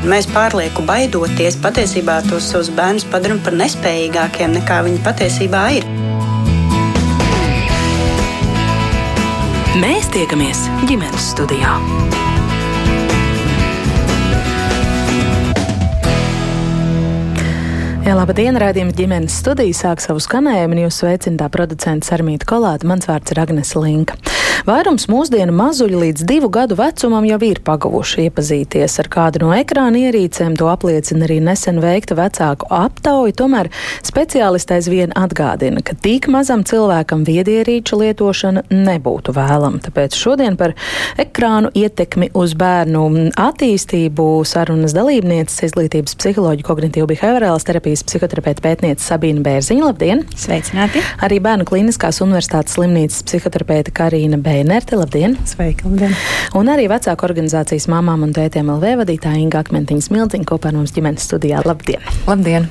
Mēs pārlieku baidoties, patiesībā tos savus bērnus padarām par nespējīgākiem nekā viņi patiesībā ir. Mēs tiekamies ģimenes studijā. Jā, labdien, rādījuma ģimenes studija sāk savu skanējumu, un jūs sveicināta producents Armīta Kolāta. Mans vārds ir Agnes Linka. Vairums mūsdienu mazuļi līdz divu gadu vecumam jau ir pagavuši iepazīties ar kādu no ekrāna ierīcēm. To apliecina arī nesen veikta vecāku aptauja. Tomēr speciālisti aizvien atgādina, ka tik mazam cilvēkam viedierīču lietošana nebūtu vēlama. Tāpēc šodien par ekrānu ietekmi uz bērnu attīstību sarunas dalībnieces izglītības psiholoģija kognitīva behaviorālas terapijas psihoterapeita pētniece Sabīna Bērziņa. Labdien! Sveicināti! Arī Bērnu klīniskās universitātes slimnīcas psihoterapeita Karina Bērziņa. Beinerte. Labdien! Sveika! Labdien. Un arī vecāku organizācijas mamām un tētiem LV vadītāja Inga Akmentiņas Mildziņa kopā ar mums ģimenes studijā. Labdien! Labdien!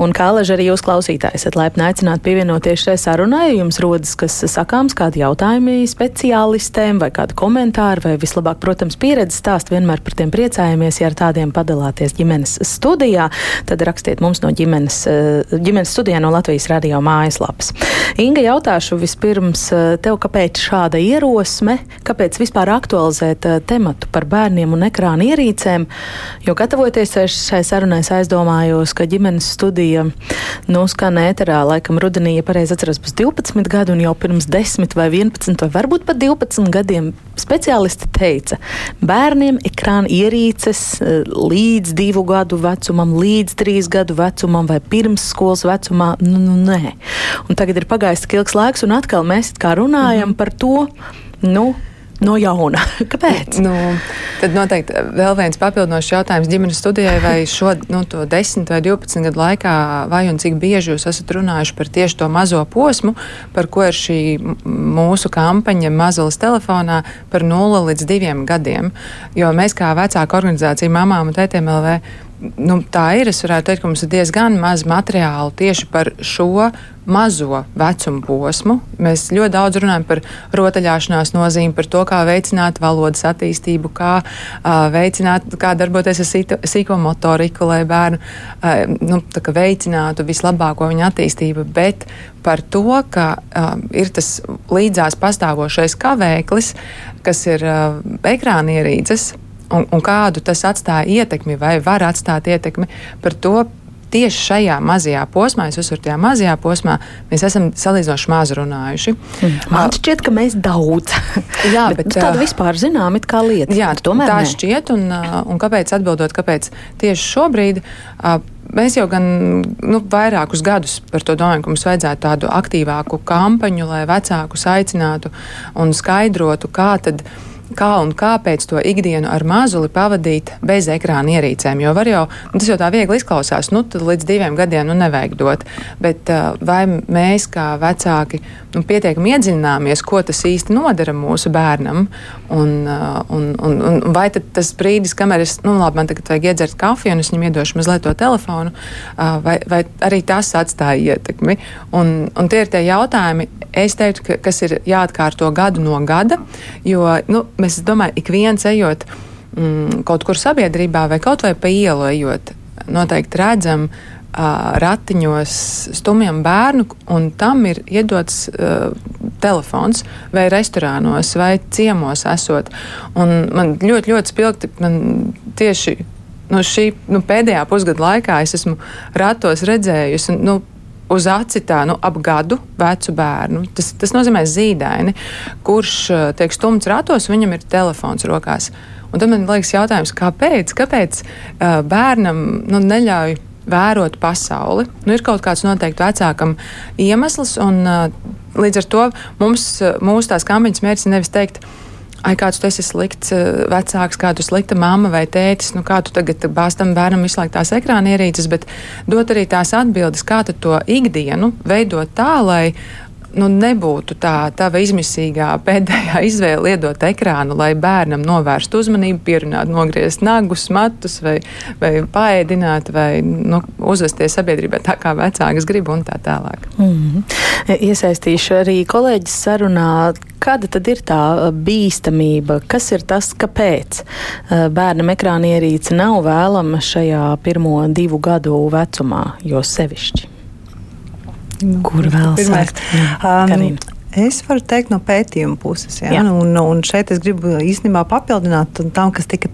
Un kā leži arī jūs klausītāji esat laipni aicināti pievienoties šai sarunai, ja jums rodas kas sakāms, kādi jautājumi speciālistiem vai kādi komentāri vai vislabāk, protams, pieredzes stāst, vienmēr par tiem priecājamies, ja ar tādiem padalāties ģimenes studijā, tad rakstiet mums no ģimenes, eh, ģimenes studijā no Latvijas radio mājaslapas. Inga, jautāšu vispirms eh, tev, kāpēc šāda ierosme, kāpēc vispār aktualizēt uh, tematu par bērniem un ekrāna ierīcēm, jo gatavoties šai sarunai aizdomājos, ka ģimenes studija nu, skan ēterā laikam rudenī, ja pareizi atceros, būs 12 gadi un jau pirms 10 vai 11 vai varbūt pat 12 gadiem speciālisti teica, bērniem ekrāna ierīces uh, līdz divu gadu vecumam, līdz trīs gadu vecumam vai pirms skolas vecumā, nu, nu nē. Un tagad ir pagājis tik ilgs laiks un atkal mēs kā runājam mm -hmm. par to, nu, no jauna. Kāpēc? Nu, tad noteikti vēl viens papildinošs jautājums ģimenes studijai, vai šo nu, 10 vai 12 gadu laikā, vai un cik bieži jūs esat runājuši par tieši to mazo posmu, par ko ir šī mūsu kampaņa Mazulis telefonā par 0 līdz 2 gadiem. Jo mēs kā vecāka organizācija mamām un tētiem LV nu, tā ir. Es varētu teikt, ka mums ir diezgan maz materiālu tieši par šo mazo vecumu posmu. Mēs ļoti daudz runājam par rotaļāšanās nozīmi, par to, kā veicināt valodas attīstību, kā uh, veicināt, kā darboties ar sīko motoriku, lai bērnu uh, nu, veicinātu vislabāko viņa attīstību. Bet par to, ka uh, ir tas līdzās pastāvošais kavēklis, kas ir uh, ekrāna ierīces un, un kādu tas atstāja ietekmi vai var atstāt ietekmi par to. Tieši šajā mazajā posmā, es uzsveru, tajā mazajā posmā, mēs esam salīdzinoši maz runājuši. Mm. Man šķiet, ka mēs daudz. jā, bet, bet nu, tāda vispār zinām, kā lieta. Jā, tomēr tā ne. šķiet, un, un kāpēc atbildot, kāpēc tieši šobrīd. Mēs jau gan nu, vairākus gadus par to domājam, ka mums vajadzētu tādu aktīvāku kampaņu, lai vecākus aicinātu un skaidrotu, kā tad ir kā un kāpēc to ikdienu ar mazuli pavadīt bez ekrāna ierīcēm. Jo var jau, nu, tas jau tā viegli izklausās, nu, tad līdz diviem gadiem nu, nevajag dot. Bet uh, vai mēs kā vecāki nu, pietiekami iedziļināmies, ko tas īsti nodara mūsu bērnam? Un, uh, un, un, un vai tas brīdis, kamēr es, nu, labi, man tagad vajag iedzert kafiju un es viņam iedošu mazliet to telefonu, uh, vai, vai arī tas atstāja ietekmi? Un, un tie ir tie jautājumi, es teiktu, ka, kas ir jāatkārto gadu no gada, jo, nu, mēs domājam, ik viens ejot mm, kaut kur sabiedrībā vai kaut vai pa ielu ejot, noteikti redzam uh, ratiņos stumjam bērnu, un tam ir iedots uh, telefons vai restorānos vai ciemos esot. Un man ļoti, ļoti spilgti tieši no šī nu, pēdējā pusgada laikā es esmu ratos redzējusi. Nu, uz aci tā, nu, ap gadu vecu bērnu. Tas, tas nozīmē zīdaini, kurš eh, tiek stumts ratos, viņam ir telefons rokās. Un tad man liekas jautājums, kāpēc, kāpēc uh, bērnam nu, neļauj vērot pasauli. Nu, ir kaut kāds noteikti vecākam iemesls, un uh, līdz ar to mums, mūsu tās kampaņas mērķis ir nevis teikt, ka Ai, kāds tu esi slikts eh, vecāks, kādu slikta mamma vai tētis, nu kā tu tagad bāztam bērnam laiku tās ekrāna ierīces, bet dot arī tās atbildes, kā to ikdienu veidot tā, lai nu, nebūtu tā tava izmisīgā pēdējā izvēle iedot ekrānu, lai bērnam novērstu uzmanību, pierunāt, nogriezt nagus, matus vai, vai paēdināt vai nu, uzvesties sabiedrībā tā, kā vecāks grib un tā tālāk. Mm -hmm. Iesaistīšu arī kolēģis sarunā, kāda tad ir tā bīstamība, kas ir tas, kāpēc bērnam ekrāna ierīce nav vēlama šajā pirmo divu gadu vecumā, jo sevišķi. Nu, Kur vēl sākt? Um, Es varu teikt no pētījuma puses, ja? Jā. un, un šeit es gribu īstenībā papildināt tam, kas tika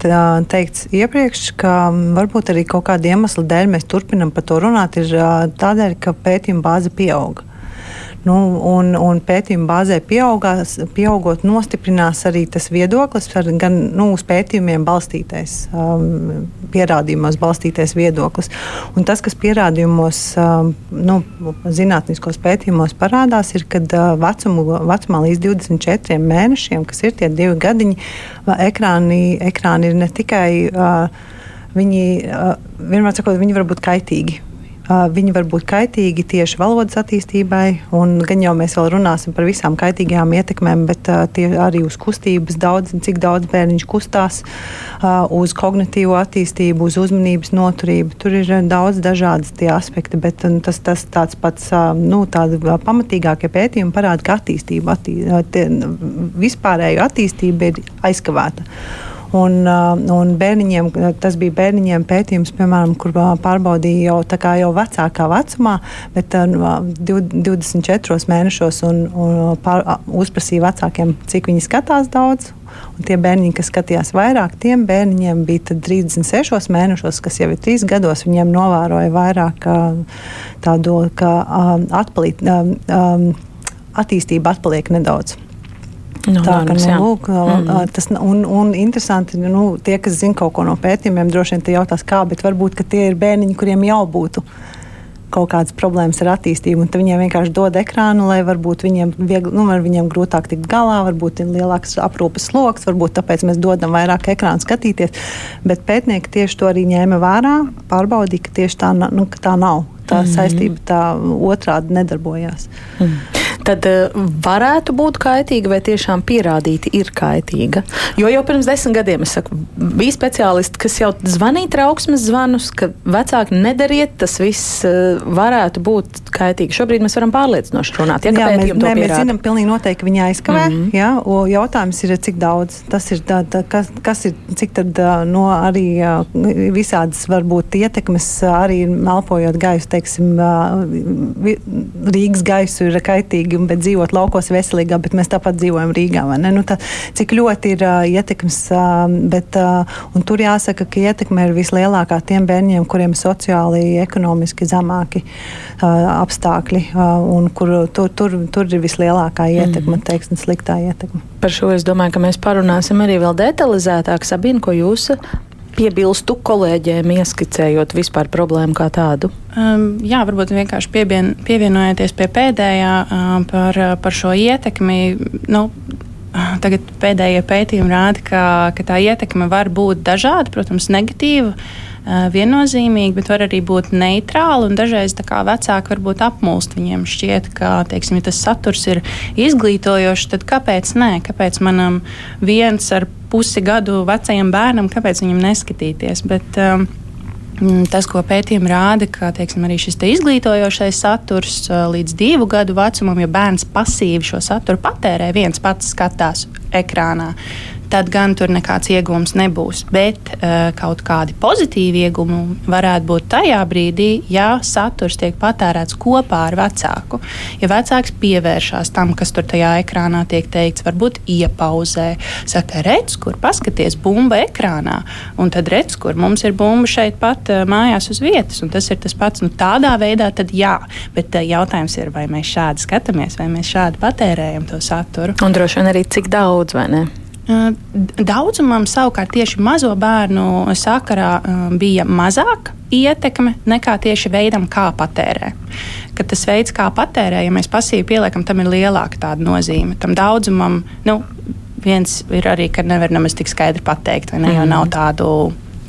teikts iepriekš, ka varbūt arī kaut kāda iemesla dēļ mēs turpinam par to runāt, ir tādēļ, ka pētījuma bāze pieauga. Nu, un, un pētījuma bāzē pieaugās, pieaugot, nostiprinās arī tas viedoklis, gan nu, uz pētījumiem balstītais, um, pierādījumos balstītais viedoklis. Un tas, kas pierādījumos, um, nu, zinātniskos pētījumos parādās, ir, ka uh, vecumu, vecumā līdz 24 mēnešiem, kas ir tie divi gadiņi, ekrāni, ekrāni ir ne tikai. Uh, Viņi uh, vienmēr sakot, viņi var būt kaitīgi Viņi var būt kaitīgi tieši valodas attīstībai, un gan jau mēs vēl runāsim par visām kaitīgajām ietekmēm, bet tie arī uz kustības daudz, cik daudz bērniņš kustās, uz kognitīvo attīstību, uz uzmanības noturību. Tur ir daudz dažādas tie aspekti, bet tas, tas tāds pats nu, pamatīgākie pētījumi parāda, ka attīstība, attī, vispārējo attīstība ir aizkavēta. Un, uh, un bērniņiem, tas bija bērniņiem pētījums, piemēram, kur uh, pārbaudīja jau, jau vecākā vecumā, bet 24 uh, mēnešos un, un pār, uzprasīja vecākiem, cik viņi skatās daudz. Un tie bērni, kas skatījās vairāk, tiem bērniņiem bija 36 mēnešos, kas jau ir 3 gados, viņiem novēroja vairāk tādu, ka atpalīt, attīstība atpaliek nedaudz. No, tā kā nu, lūk, mm. tas un, un interesanti, nu, tie, kas zina kaut ko no pētījumiem, droši vien tie jautās, kā, bet varbūt tie ir bērniņi, kuriem jau būtu kaut kādas problēmas ar attīstību, un viņiem vienkārši dod ekrānu, lai varbūt viņiem, viegli, nu, viņiem grūtāk tikt galā, varbūt ir lielāks aprūpes sloks, varbūt tāpēc mēs dodam vairāk ekrānu skatīties. Bet pētnieki tieši to arī ņēma vērā, pārbaudīja, ka tieši tā, nu, ka tā nav. Tā mm -hmm. saistība tā otrādi nedarbojās. Mm tad uh, varētu būt kaitīga vai tiešām pierādīti ir kaitīga. Jo jau pirms desmit gadiem saku, bija speciālisti, kas jau zvanīja trauksmes zvanus, ka vecāki nedariet, tas viss uh, varētu būt kaitīgi. Šobrīd mēs varam pārliecinoši runāt. Ja, jā, mēs, ne, mēs zinām pilnīgi noteikti, ka viņi aizkavē. Mm -hmm. jā, jautājums ir, cik daudz tas ir, tā, tā, kas, kas ir, cik tad no arī visādas varbūt ietekmes arī melpojot gaisu, teiksim, Rīgas gaisu ir kaitīgi veselīgi, bet dzīvot laukos veselīgāk, bet mēs tāpat dzīvojam Rīgā. Nu, tā, cik ļoti ir uh, ietekmes, uh, bet uh, tur jāsaka, ka ietekme ir vislielākā tiem bērniem, kuriem ir sociāli, ekonomiski zemāki uh, apstākļi, uh, un kur tur, tur, tur ir vislielākā ietekme, mm. teiksim, sliktā ietekme. Par šo es domāju, ka mēs parunāsim arī vēl detalizētāk. Sabīna, ko jūs piebilstu kolēģiem, ieskicējot vispār problēmu kā tādu? Um, jā, varbūt vienkārši piebien, pievienojoties pie pēdējā um, par, par šo ietekmi. Nu, Tagad pēdējie pētījumi rāda, ka, ka tā ietekme var būt dažāda, protams, negatīva. Uh, Eh, viennozīmīgi, bet var arī būt neitrāli. Dažreiz vecāki varbūt apmulst. Viņiem šķiet, ka teiksim, ja tas saturs ir izglītojošs, tad kāpēc nē? Kāpēc manam viens ar pusi gadu vecajam bērnam, kāpēc viņam neskatīties? Bet, um, Tas, ko pētījumi rāda, ka teiksim, arī šis te izglītojošais saturs eh, līdz divu gadu vecumam, ja bērns pasīvi šo saturu patērē, viens pats skatās ekrānā, tad gan tur nekāds iegūms nebūs. Bet uh, kaut kādi pozitīvi iegūmi varētu būt tajā brīdī, ja saturs tiek patērēts kopā ar vecāku. Ja vecāks pievēršās tam, kas tur tajā ekrānā tiek teikts, varbūt iepauzē, saka, redz, kur paskaties, bumba ekrānā, un tad redz, kur mums ir bumba šeit pat uh, mājās uz vietas, tas ir tas pats. Nu, tādā veidā tad jā, bet uh, jautājums ir, vai mēs šādi skatāmies, vai mēs šādi patērējam to saturu. Un droši vien arī cik daudz, vai ne? Daudzumam savukārt tieši mazo bērnu sakarā bija mazāk ietekme nekā tieši veidam, kā patērē. Kad tas veids, kā patērē, ja mēs pasīvi pieliekam, tam ir lielāka tāda nozīme. Tam daudzumam, nu, viens ir arī, ka nevar nemaz tik skaidri pateikt, vai ne, jo nav mhm. tādu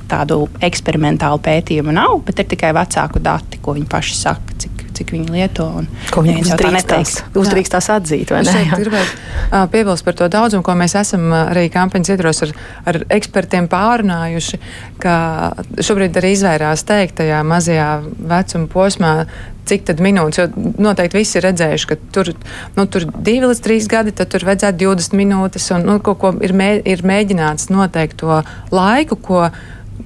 tādu eksperimentālu pētījumu nav, bet ir tikai vecāku dati, ko viņi paši saka, cik, cik viņi lieto. Ko viņi uzdrīkstās, uzdrīkstās atzīt? Es gribētu piebilst par to daudzumu, ko mēs esam arī kampaņas ietvaros ar, ar ekspertiem pārunājuši, ka šobrīd arī izvairās teikt tajā mazajā vecuma posmā, cik tad minūtes, jo noteikti visi ir redzējuši, ka tur, nu, tur divi līdz trīs gadi, tad tur vajadzētu 20 minūtes, un nu, ko, ko ir, mē, ir mēģināts noteikt to laiku, ko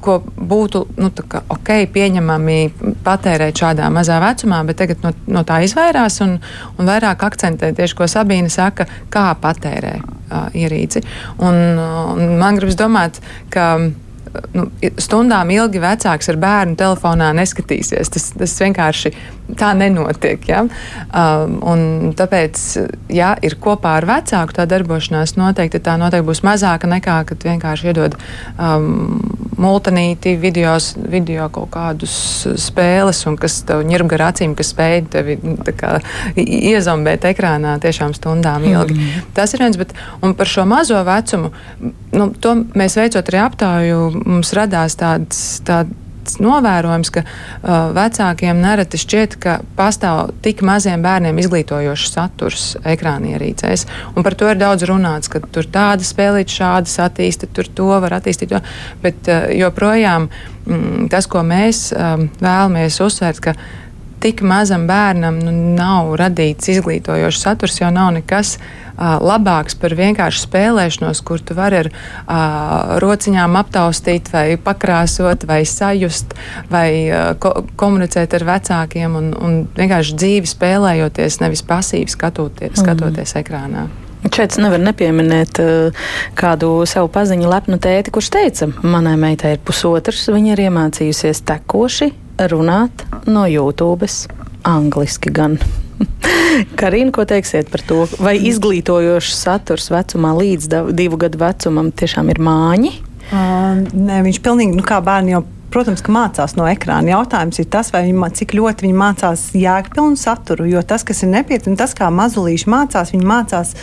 ko būtu nu, ok, pieņemami patērēt šādā mazā vecumā, bet tagad no, no tā izvairās un, un vairāk akcentē tieši, ko Sabīne saka, kā patērē uh, ierīci. Un, un man gribas domāt, ka nu, stundām ilgi vecāks ar bērnu telefonā neskatīsies. Tas, tas vienkārši tā nenotiek. Ja? Um, tāpēc, ja ir kopā ar vecāku tā darbošanās, noteikti tā noteikti būs mazāka nekā, kad vienkārši iedod um, multinīti, video, video kaut kādus spēles, un kas tev ņirb gar acīm, kas spēj tevi kā, iezombēt ekrānā tiešām stundām ilgi. Mm. Tas ir viens, bet par šo mazo vecumu, nu, to mēs veicot arī aptāju mums radās tāds, tāds novērojums, ka uh, vecākiem nereti šķiet, ka pastāv tik maziem bērniem izglītojošs saturs ekrānierīcēs. Un par to ir daudz runāts, ka tur tāda spēlīt, šādas attīsta, tur to var attīstīt. To, bet uh, joprojām mm, tas, ko mēs um, vēlamies uzsvērt, ka tik mazam bērnam nu, nav radīts izglītojošs saturs, jo nav nekas uh, labāks par vienkārši spēlēšanos, kur tu vari ar uh, rociņām aptaustīt, vai pakrāsot, vai sajust, vai uh, ko komunicēt ar vecākiem un, un vienkārši dzīvi spēlējoties, nevis pasīvi skatoties, mm. skatoties ekrānā. Šeit nevar nepieminēt uh, kādu savu paziņu lepnu tēti, kurš teica, manai meitai ir pusotrs, viņa ir iemācījusies tekoši runāt no YouTube, angliski gan. Karina, ko teiksiet par to? Vai izglītojošs saturs vecumā līdz divu gadu vecumam tiešām ir māņi? Uh, nē, viņš pilnīgi, nu kā bērni jau protams, ka mācās no ekrāna. Jautājums ir tas, viņi, cik ļoti viņi mācās jēgpilnu saturu. Jo tas, kas ir nepieciešams, tas, kā mazulīši mācās, viņi mācās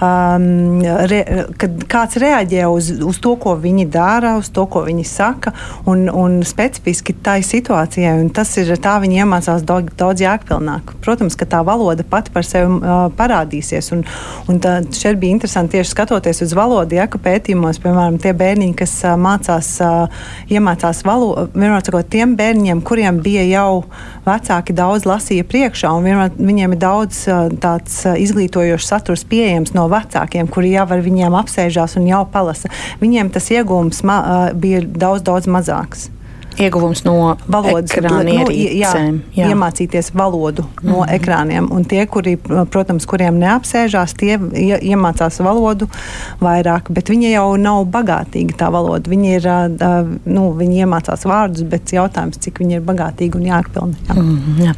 um, re, kad kāds reaģē uz, uz to, ko viņi dara, uz to, ko viņi saka, un, un specifiski tai situācijai. Tas ir tā, viņi iemācās daudz, daudz jēgpilnāk. Protams, ka tā valoda pati par sevi uh, parādīsies. Un, un tā, šeit bija interesanti tieši skatoties uz valodu, ja ka pētījumos, piemēram, tie bērniņi, kas uh, mācās, uh, iemācās valodu, vienmēr sakot, tiem bērniem, kuriem bija jau vecāki daudz lasīja priekšā, un vienmēr, viņiem ir daudz tāds izglītojošs saturs pieejams no vecākiem, kuri jau ar viņiem apsēžās un jau palasa. Viņiem tas iegūms bija daudz, daudz mazāks ieguvums no valodas ekrāniem. Nu, jā. Iemācīties valodu no mm -hmm. ekrāniem. Un tie, kuri, protams, kuriem neapsēžās, tie iemācās valodu vairāk, bet viņi jau nav bagātīgi tā valoda. Viņi, ir, nu, viņi iemācās vārdus, bet jautājums, cik viņi ir bagātīgi un jākpilni. Jā. Mm -hmm, jā.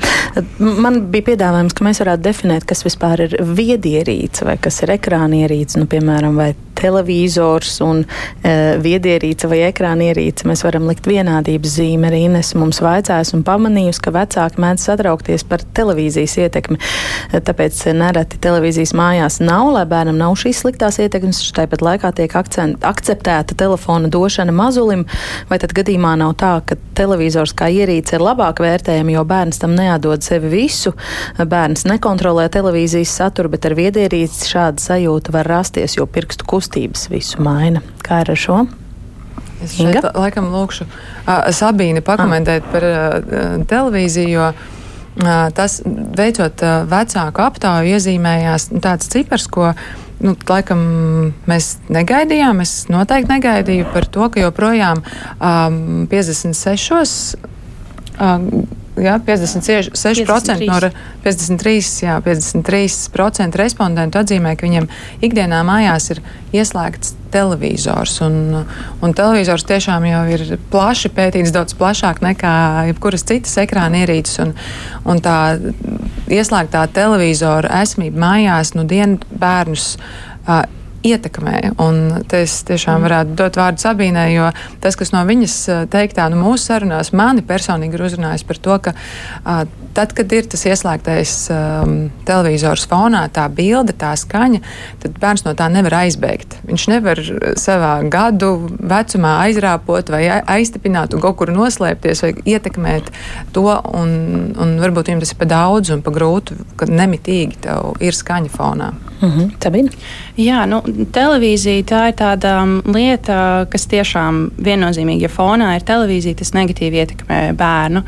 Man bija piedāvājums, ka mēs varētu definēt, kas vispār ir viedierīce vai kas ir ekrānierīce, nu, piemēram, vai televizors un e, viedierīce vai ekrānierīce. Mēs varam likt vienādības zīme arī Ines mums vaicājas un pamanījusi, ka vecāki mēdz satraukties par televīzijas ietekmi. Tāpēc nereti televīzijas mājās nav, lai bērnam nav šīs sliktās ietekmes, tāpat laikā tiek akcent, akceptēta telefona došana mazulim, vai tad gadījumā nav tā, ka televizors kā ierīce ir labāk vērtējama, jo bērns tam neatdod sevi visu, bērns nekontrolē televīzijas saturu, bet ar viedierīci šāda sajūta var rasties, jo pirkstu kustības visu maina. Kā ir ar šo? Es šeit Inga? laikam lūkšu uh, Sabīni pakomentēt ah. par uh, televīziju, jo uh, tas veicot uh, vecāku aptāju iezīmējās tāds cipars, ko nu, laikam mēs negaidījām. Es noteikti negaidīju par to, ka joprojām um, 56. Uh, Jā, 56% 53. no 53, jā, 53 respondentu atzīmē, ka viņiem ikdienā mājās ir ieslēgts televizors. Un, un televizors tiešām jau ir plaši pētīts, daudz plašāk nekā jebkuras citas ekrāna ierīces. Un, un tā ieslēgtā televizora esamība mājās nu dienu bērnus. Uh, ietekmē. Un es tiešām mm. varētu dot vārdu Sabīnai, jo tas, kas no viņas teiktā, nu, mūsu sarunās mani personīgi ir uzrunājis par to, ka uh, tad, kad ir tas ieslēgtais um, televizors fonā, tā bilde, tā skaņa, tad bērns no tā nevar aizbēgt. Viņš nevar savā gadu vecumā aizrāpot vai aiztipināt un kaut kur noslēpties vai ietekmēt to, un, un varbūt viņam tas ir pa daudz un pa grūti, ka nemitīgi tev ir skaņa fonā. Mm -hmm. Tabina? Jā, nu, televīzija tā ir tāda lieta, kas tiešām viennozīmīgi, ja fonā ir televīzija, tas negatīvi ietekmē bērnu.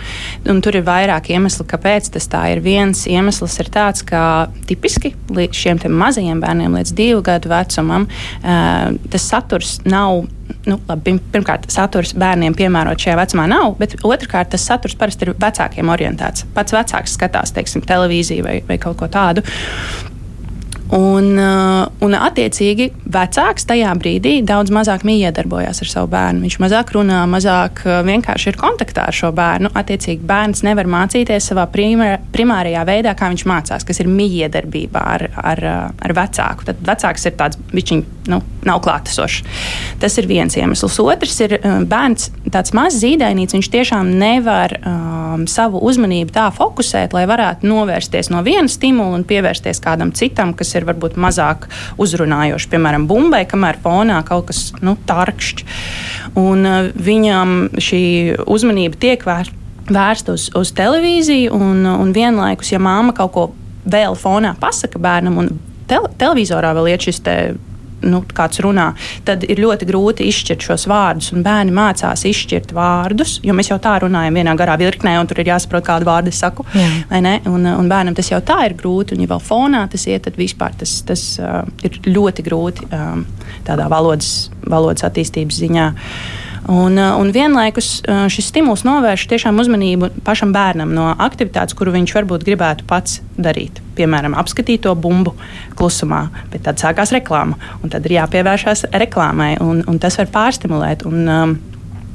Un tur ir vairāk iemeslu, kāpēc tas tā ir. Viens iemesls ir tāds, ka tipiski šiem mazajiem bērniem līdz divu gadu vecumam uh, tas saturs nav nu, labi, pirmkārt, saturs bērniem piemērot šajā vecumā nav, bet otrkārt, tas saturs parasti ir vecākiem orientēts. Pats vecāks skatās, teiksim, televīziju vai, vai kaut ko tādu. Un, uh, un, attiecīgi, vecāks tajā brīdī daudz mazāk miedarbojās ar savu bērnu. Viņš mazāk runā, mazāk uh, vienkārši ir kontaktā ar šo bērnu. Attiecīgi, bērns nevar mācīties savā primā, primārajā veidā, kā viņš mācās, kas ir miedarbībā ar, ar, uh, ar vecāku. Tad vecāks ir tāds, viņš nu, nav klātesošs. Tas ir viens iemesls. Otrs ir bērns, tāds mazs zīdainīts. Viņš tiešām nevar um, savu uzmanību tā fokusēt, lai varētu novērsties no viena stimula un pievērsties kādam citam, kas ir ir varbūt mazāk uzrunājoši. Piemēram, bumbai, kamēr fonā kaut kas nu, tarkšķi. Un uh, viņam šī uzmanība tiek vērsta vērsta uz, uz televīziju, un, un vienlaikus, ja māma kaut ko vēl fonā pasaka bērnam, un te, televizorā vēl iet šis nu, kāds runā, tad ir ļoti grūti izšķirt šos vārdus. Bērni mācās izšķirt vārdus, jo mēs jau tā runājam vienā garā virknē, un tur ir jāsaprot, kādu vārdu es saku. Un, un bērnam tas jau tā ir grūti, un ja vēl fonā tas iet, tad vispār tas, tas uh, ir ļoti grūti um, tādā valodas, valodas attīstības ziņā. Uh, un vienlaikus uh, šis stimuls novērš tiešām uzmanību pašam bērnam no aktivitātes, kuru viņš varbūt gribētu pats darīt. Piemēram, apskatīt to bumbu klusumā, bet tad sākās reklāma, un tad ir jāpievēršās reklāmai, un, un tas var pārstimulēt. Un, um,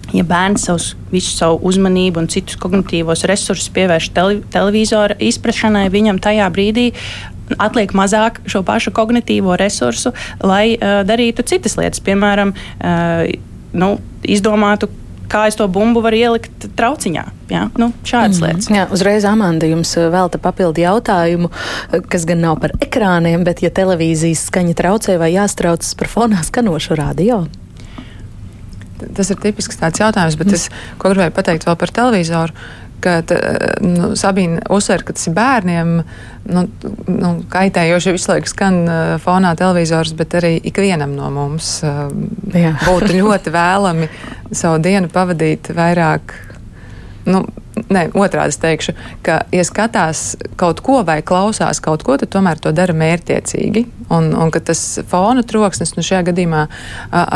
Ja bērns savus, visu savu uzmanību un citus kognitīvos resursus pievērš tele, televizora izprašanai, viņam tajā brīdī atliek mazāk šo pašu kognitīvo resursu, lai uh, darītu citas lietas. Piemēram, uh, nu, izdomātu, kā es to bumbu varu ielikt trauciņā. Jā, nu, šādas mm. lietas. Jā, uzreiz Amanda jums eh, velta papildu jautājumu, eh, kas gan nav par ekrāniem, bet ja televīzijas skaņa traucē vai jāstraucas par fonā skanošu radio? Tas ir tipisks tāds jautājums, bet mm. es gribēju pateikt vēl par televizoru ka nu, Sabīna uzsver, ka tas ir bērniem nu, nu, kaitējoši visu laiku skan uh, fonā televizors, bet arī ikvienam no mums uh, Jā. būtu ļoti vēlami savu dienu pavadīt vairāk. Nu, Nē, otrādi teikšu, ka, ja skatās kaut ko vai klausās kaut ko, tad tomēr to dara mērķiecīgi. Un, un ka tas fona troksnis, nu šajā gadījumā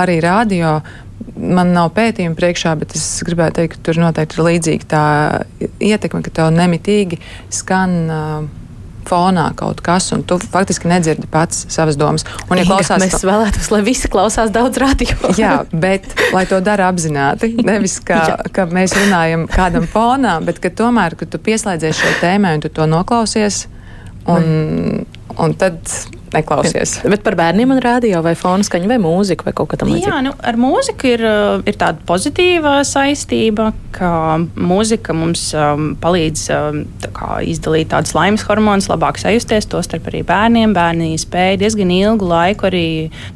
arī radio, man nav pētījuma priekšā, bet es gribētu teikt, ka tur noteikti ir līdzīga tā ietekme, ka tev nemitīgi skan. Uh, fonā kaut kas, un tu faktiski nedzirdi pats savas domas. Un, ja klausās, mēs to... vēlētos, lai visi klausās daudz radio. jā, bet lai to dara apzināti. Nevis, ka, ka mēs runājam kādam fonā, bet ka tomēr, ka tu pieslēdzies šai tēmai un tu to noklausies. Un, un tad neklausies. Bet par bērniem un rādio vai fonu skaņu vai mūziku vai kaut kā tamlīdzīga? Jā, nu, ar mūziku ir, uh, ir tāda pozitīva saistība, ka mūzika mums um, palīdz um, tā izdalīt tādas laimes hormonus, labāk sajusties, tostarp arī bērniem. Bērni spēja diezgan ilgu laiku arī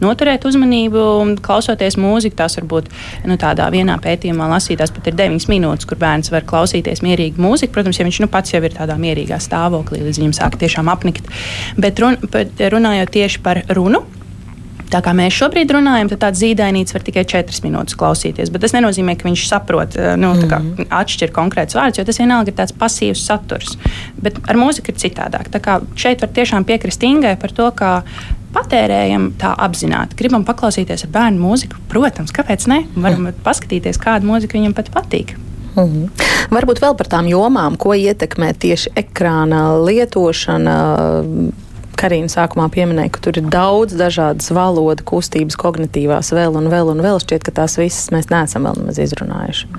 noturēt uzmanību, klausoties mūziku. Tās varbūt nu, tādā vienā pētījumā lasītās pat ir 9 minūtes, kur bērns var klausīties mierīgi mūziku. Protams, ja viņš nu, pats jau ir tādā mierīgā stāvoklī, līdz viņam sāk tiešām apnikt. Bet run, runa runājot tieši par runu. Tā kā mēs šobrīd runājam, tad tāds zīdainīts var tikai 4 minūtes klausīties. Bet tas nenozīmē, ka viņš saprot, eh, nu, kā, mm. atšķir konkrēts vārds, jo tas vienalga ir tāds pasīvs saturs. Bet ar mūziku ir citādāk. Tā kā šeit var tiešām piekrist Ingai par to, ka patērējam tā apzināti. Gribam paklausīties ar bērnu mūziku, protams, kāpēc ne? Varam mm. paskatīties, kāda mūzika viņam pat patīk. Mm -hmm. Varbūt vēl par tām jomām, ko ietekmē tieši ekrāna lietošana Karina sākumā pieminēja, ka tur ir daudz dažādas valodu kustības, kognitīvās vēl un vēl un vēl. Šķiet, ka tās visas mēs neesam vēl nemaz izrunājuši.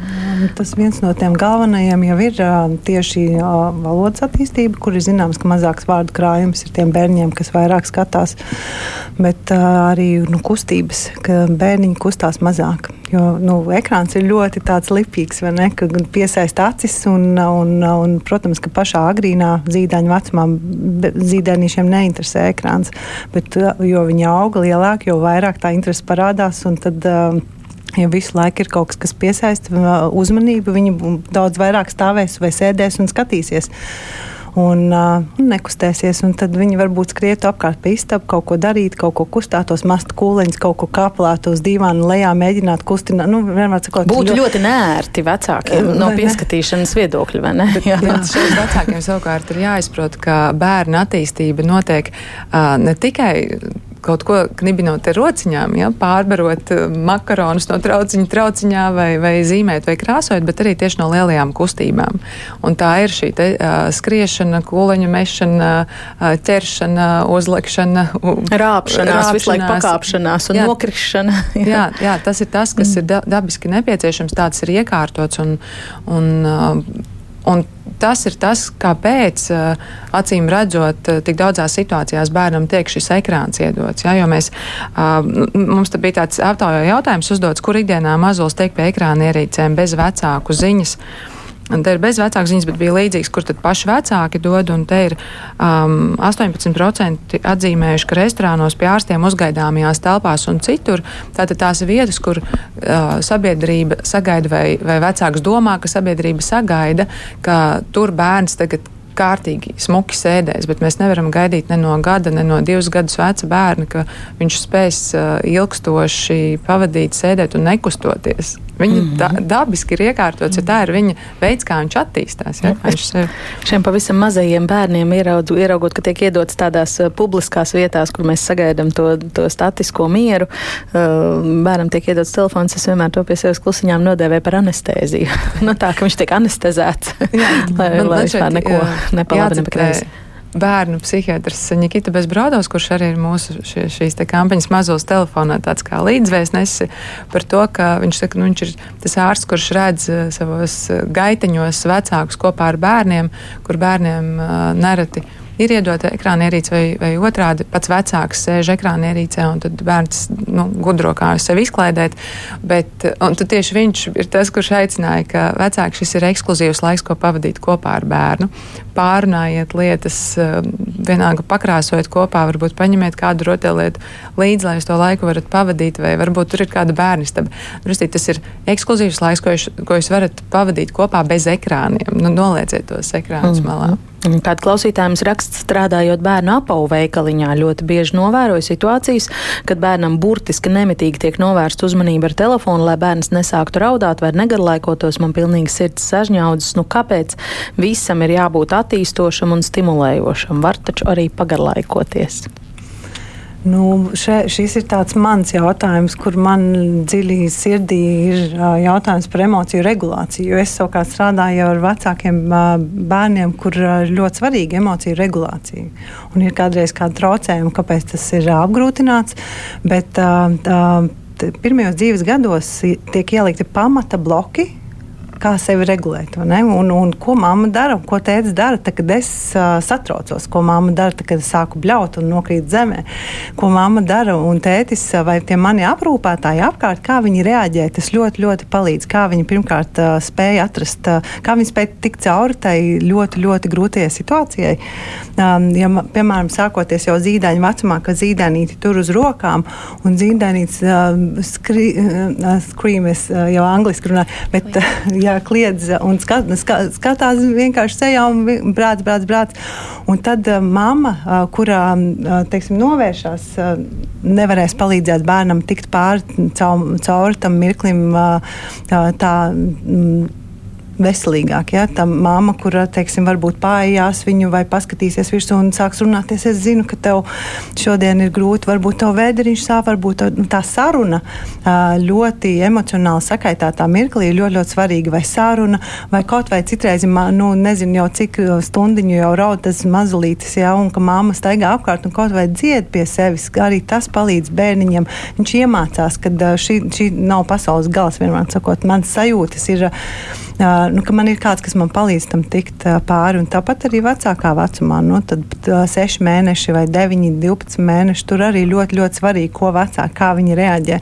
Tas viens no tiem galvenajiem jau ir tieši valodas attīstība, kur ir zināms, ka mazāks vārdu krājums ir tiem bērniem, kas vairāk skatās, bet arī nu, kustības, ka bērniņi kustās mazāk. Jo nu, ekrāns ir ļoti lipīgs, ne, ka piesaista acis. Un, un, un, protams, ka pašā agrīnā zīdaiņa vecumā zīdainīšiem neinteresē ekrāns. Bet, jo viņi auga lielāk, jo vairāk tā interese parādās. Tad, Ja visu laiku ir kaut kas, kas piesaista uzmanību, viņi daudz vairāk stāvēs vai sēdēs un skatīsies un uh, nekustēsies. Un tad viņi varbūt skrietu apkārt pa istabu, kaut ko darīt, kaut ko kustētos, mastu kūleņus, kaut ko kāpelētu uz dīvāna lejā, mēģināt kustināt. Nu, sakot, Būtu ļoti, ļoti nērti vecākiem no pieskatīšanas ne? viedokļa, vai ne? jā, jā. šeit vecākiem savukārt ir jāizprot, ka bērna attīstība notiek uh, ne tikai kaut ko knibinot ar rociņām, ja, pārbarot eh, makaronus no trauciņa trauciņā vai, vai zīmēt vai krāsot, bet arī tieši no lielajām kustībām. Un tā ir šī te, uh, skriešana, kūleņa mešana, uh, ķeršana, uzlikšana, rāpšanās, visu laiku pakāpšanās un jā, nokrišana. Jā. jā, jā, tas ir tas, kas mm. ir dabiski nepieciešams, tāds ir iekārtots un, un, uh, un tas ir tas, kāpēc, eh, acīm redzot, eh, tik daudzās situācijās bērnam tiek šis ekrāns iedots. Ja, mēs, mums bija tāds aptaujā jautājums uzdots, kur ikdienā mazulis tiek pie ekrāna ierīcēm bez vecāku ziņas. Te ir bez vecāku ziņas, bet bija līdzīgs, kur tad paši vecāki dod. Te ir um, 18% atzīmējuši, ka restorānos pie ārstiem uzgaidāmajās telpās un citur. Tātad tās vietas, kur uh, sabiedrība sagaida vai, vai vecāks domā, ka sabiedrība sagaida, ka tur bērns tagad kārtīgi smuki sēdēs, bet mēs nevaram gaidīt ne no gada, ne no divus gadus veca bērna, ka viņš spēs uh, ilgstoši pavadīt, sēdēt un nekustoties. Viņa mm -hmm. da, dabiski ir iekārtots, ja tā ir viņa veids, kā viņš attīstās. Ja, viņš sev... Šiem pavisam mazajiem bērniem ieraudu, ieraugot, ka tiek iedots tādās uh, publiskās vietās, kur mēs sagaidām to, to statisko mieru, uh, bērnam tiek iedots telefons, es vienmēr to pie sevis klusiņām nodēvēju par anestēziju. nu, tā, ka viņš tiek anestezēts, jā, lai, man, lai vispār neko nepalabi, nepakreisi bērnu psihiatrs Nikita Bezbraudovs, kurš arī ir mūsu šie, šīs kampaņas mazos telefonā, tāds kā līdzvēstnesis par to, ka viņš saka, nu, viņš ir tas ārsts, kurš redz uh, savos eh, gaiteņos vecākus kopā ar bērniem, kur bērniem uh, nereti ir iedota ekrāna ierīce, vai, vai otrādi pats vecāks sēž ekrāna ierīcē, un tad bērns nu, gudro kā sevi izklaidēt. Bet tieši viņš ir tas, kurš aicināja, ka vecāks šis ir ekskluzīvs laiks, ko pavadīt kopā ar bērnu. Pārunājiet lietas, um, vienalga pakrāsojiet kopā, varbūt paņemiet kādu rotaļlietu līdzi, lai jūs to laiku varat pavadīt, vai varbūt tur ir kāda bērnistaba. Rustīt, tas ir ekskluzīvs laiks, ko jūs, ko jūs varat pavadīt kopā bez ekrāniem. Nu, nolieciet tos ekrānus mm. malā. Kāda klausītājiem raksts, strādājot bērnu apavu veikaliņā, ļoti bieži novēroju situācijas, kad bērnam burtiski nemitīgi tiek novērsta uzmanība ar telefonu, lai bērns nesāktu raudāt vai negarlaikotos. Man pilnīgi sirds sažņaudzes, nu kāpēc visam ir jābūt attīstošam un stimulējošam? Var taču arī pagarlaikoties. Nu, še, šis ir mans jautājums, kur man dziļi sirdī ir jautājums par emociju regulāciju. Es savukārt strādāju ar vecākiem bērniem, kur ļoti svarīga emociju regulācija. Un ir kādreiz kādi traucējumi, kāpēc tas ir apgrūtināts. Bet, tā, pirmajos dzīves gados tiek ielikti pamata bloki, kā sevi regulēt. Un, un ko mamma dara un ko tēvs dara, tad, kad es uh, satraucos, ko mamma dara, tad, kad es sāku bļaut un nokrīt zemē. Ko mamma dara un tētis vai tie mani aprūpētāji apkārt, kā viņi reaģē. Tas ļoti, ļoti palīdz. Kā viņi pirmkārt uh, spēja atrast, uh, kā viņi spēja tikt cauri tai ļoti, ļoti grūtajai situācijai. Um, ja, piemēram, sākoties jau zīdaiņa vecumā, kad zīdainīti tur uz rokām un zīdainīts uh, skri, uh, scream, es uh, jau angliski runāju, bet uh, jā, kliedz un skat, skat, skatās vienkārši sejā un brāc, brāc, brāc. Un tad uh, mamma, uh, kurā uh, teiksim, novēršās, uh, nevarēs palīdzēt bērnam tikt pāri caur, cauri tam mirklim. Uh, tā, mm, veselīgāk. Ja? Tā māma, kura, teiksim, varbūt pājās viņu vai paskatīsies virsū un sāks runāties, es zinu, ka tev šodien ir grūti, varbūt tev vēderiņš sāp, varbūt nu, tā saruna ļoti emocionāli sakaitātā mirklī ir ļoti, ļoti svarīga. Vai saruna, vai kaut vai citreiz, nu, nezinu jau cik stundiņu jau raud tas mazulītis, ja, un ka māma staigā apkārt un kaut vai dzied pie sevis, arī tas palīdz bērniņam. Viņš iemācās, ka šī, šī nav pasaules gals, vienmēr sakot, mans sajūtas ir nu, ka man ir kāds, kas man palīdz tam tikt pāri. Un tāpat arī vecākā vecumā, nu, tad 6 mēneši vai 9, 12 mēneši. Tur arī ļoti, ļoti svarīgi, ko vecāki, kā viņi reaģē.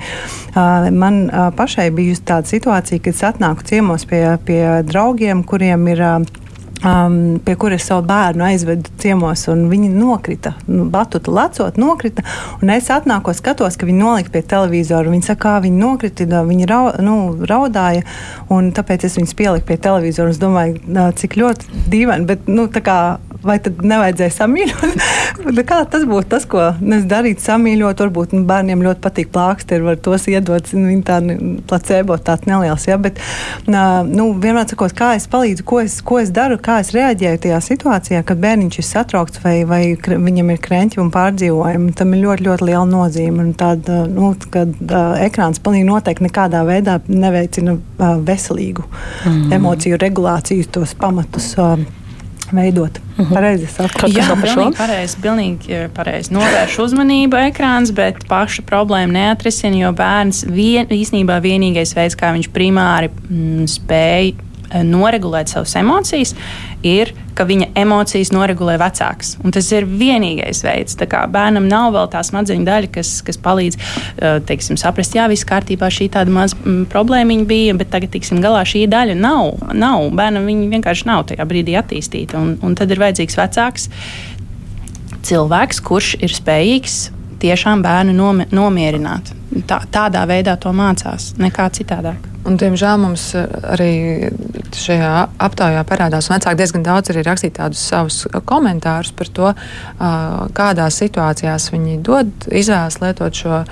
Man pašai bijusi tāda situācija, kad es atnāku ciemos pie, pie draugiem, kuriem ir um, pie kuras savu bērnu aizvedu ciemos, un viņi nokrita. Nu, batuta lecot, nokrita. Es atnāku, skatos, ka viņi nolika pie televizora. Viņi saka, kā viņi nokrita, viņi rau, nu, raudāja, un tāpēc es viņus pieliku pie televizora. Es domāju, cik ļoti dīvaini, bet nu, kā vai tad nevajadzēja samīļot? kā tas būtu tas, ko es darītu, samīļot? Varbūt nu, bērniem ļoti patīk plāksteri, var tos iedot. Viņi tā placebo tāds neliels. Ja? Bet, nu, vienmēr sakot, kā es palīdzu, ko es, ko es daru, kā es reaģēju tajā situācijā, kad bērniņš ir satraukts vai, vai viņam ir krēķi un pārdzīvojumi. Tam ir ļoti, ļoti liela nozīme. Tāda, nu, kad uh, ekrāns pilnīgi noteikti nekādā veidā neveicina uh, veselīgu mm. emociju regulāciju, tos pamatus. Uh, veidot. Mhm. -huh. Pareizi saprotu. Jā, pilnīgi pareizi, pilnīgi pareizi. Novērš uzmanību ekrāns, bet pašu problēmu neatrisina, jo bērns vien, īsnībā vienīgais veids, kā viņš primāri mm, spēj Eh, noregulēt savas emocijas, ir, ka viņa emocijas noregulē vecāks. Un tas ir vienīgais veids. Bērnam nav vēl tā smadzeņu daļa, kas, kas palīdz eh, teiksim, saprast, jā, viss kārtībā, šī tāda maza mm, problēma bija, bet tagad tiksim galā šī daļa nav. nav. Bērnam viņa vienkārši nav tajā brīdī attīstīta. Un, un tad ir vajadzīgs vecāks cilvēks, kurš ir spējīgs tiešām bērnu nomierināt. Tā, tādā veidā to mācās, nekā citādāk. Un, diemžēl mums eh, arī šajā aptaujā parādās, un vecāki diezgan daudz arī rakstīt tādus savus komentārus par to, kādās situācijās viņi dod izvēles lietot šo,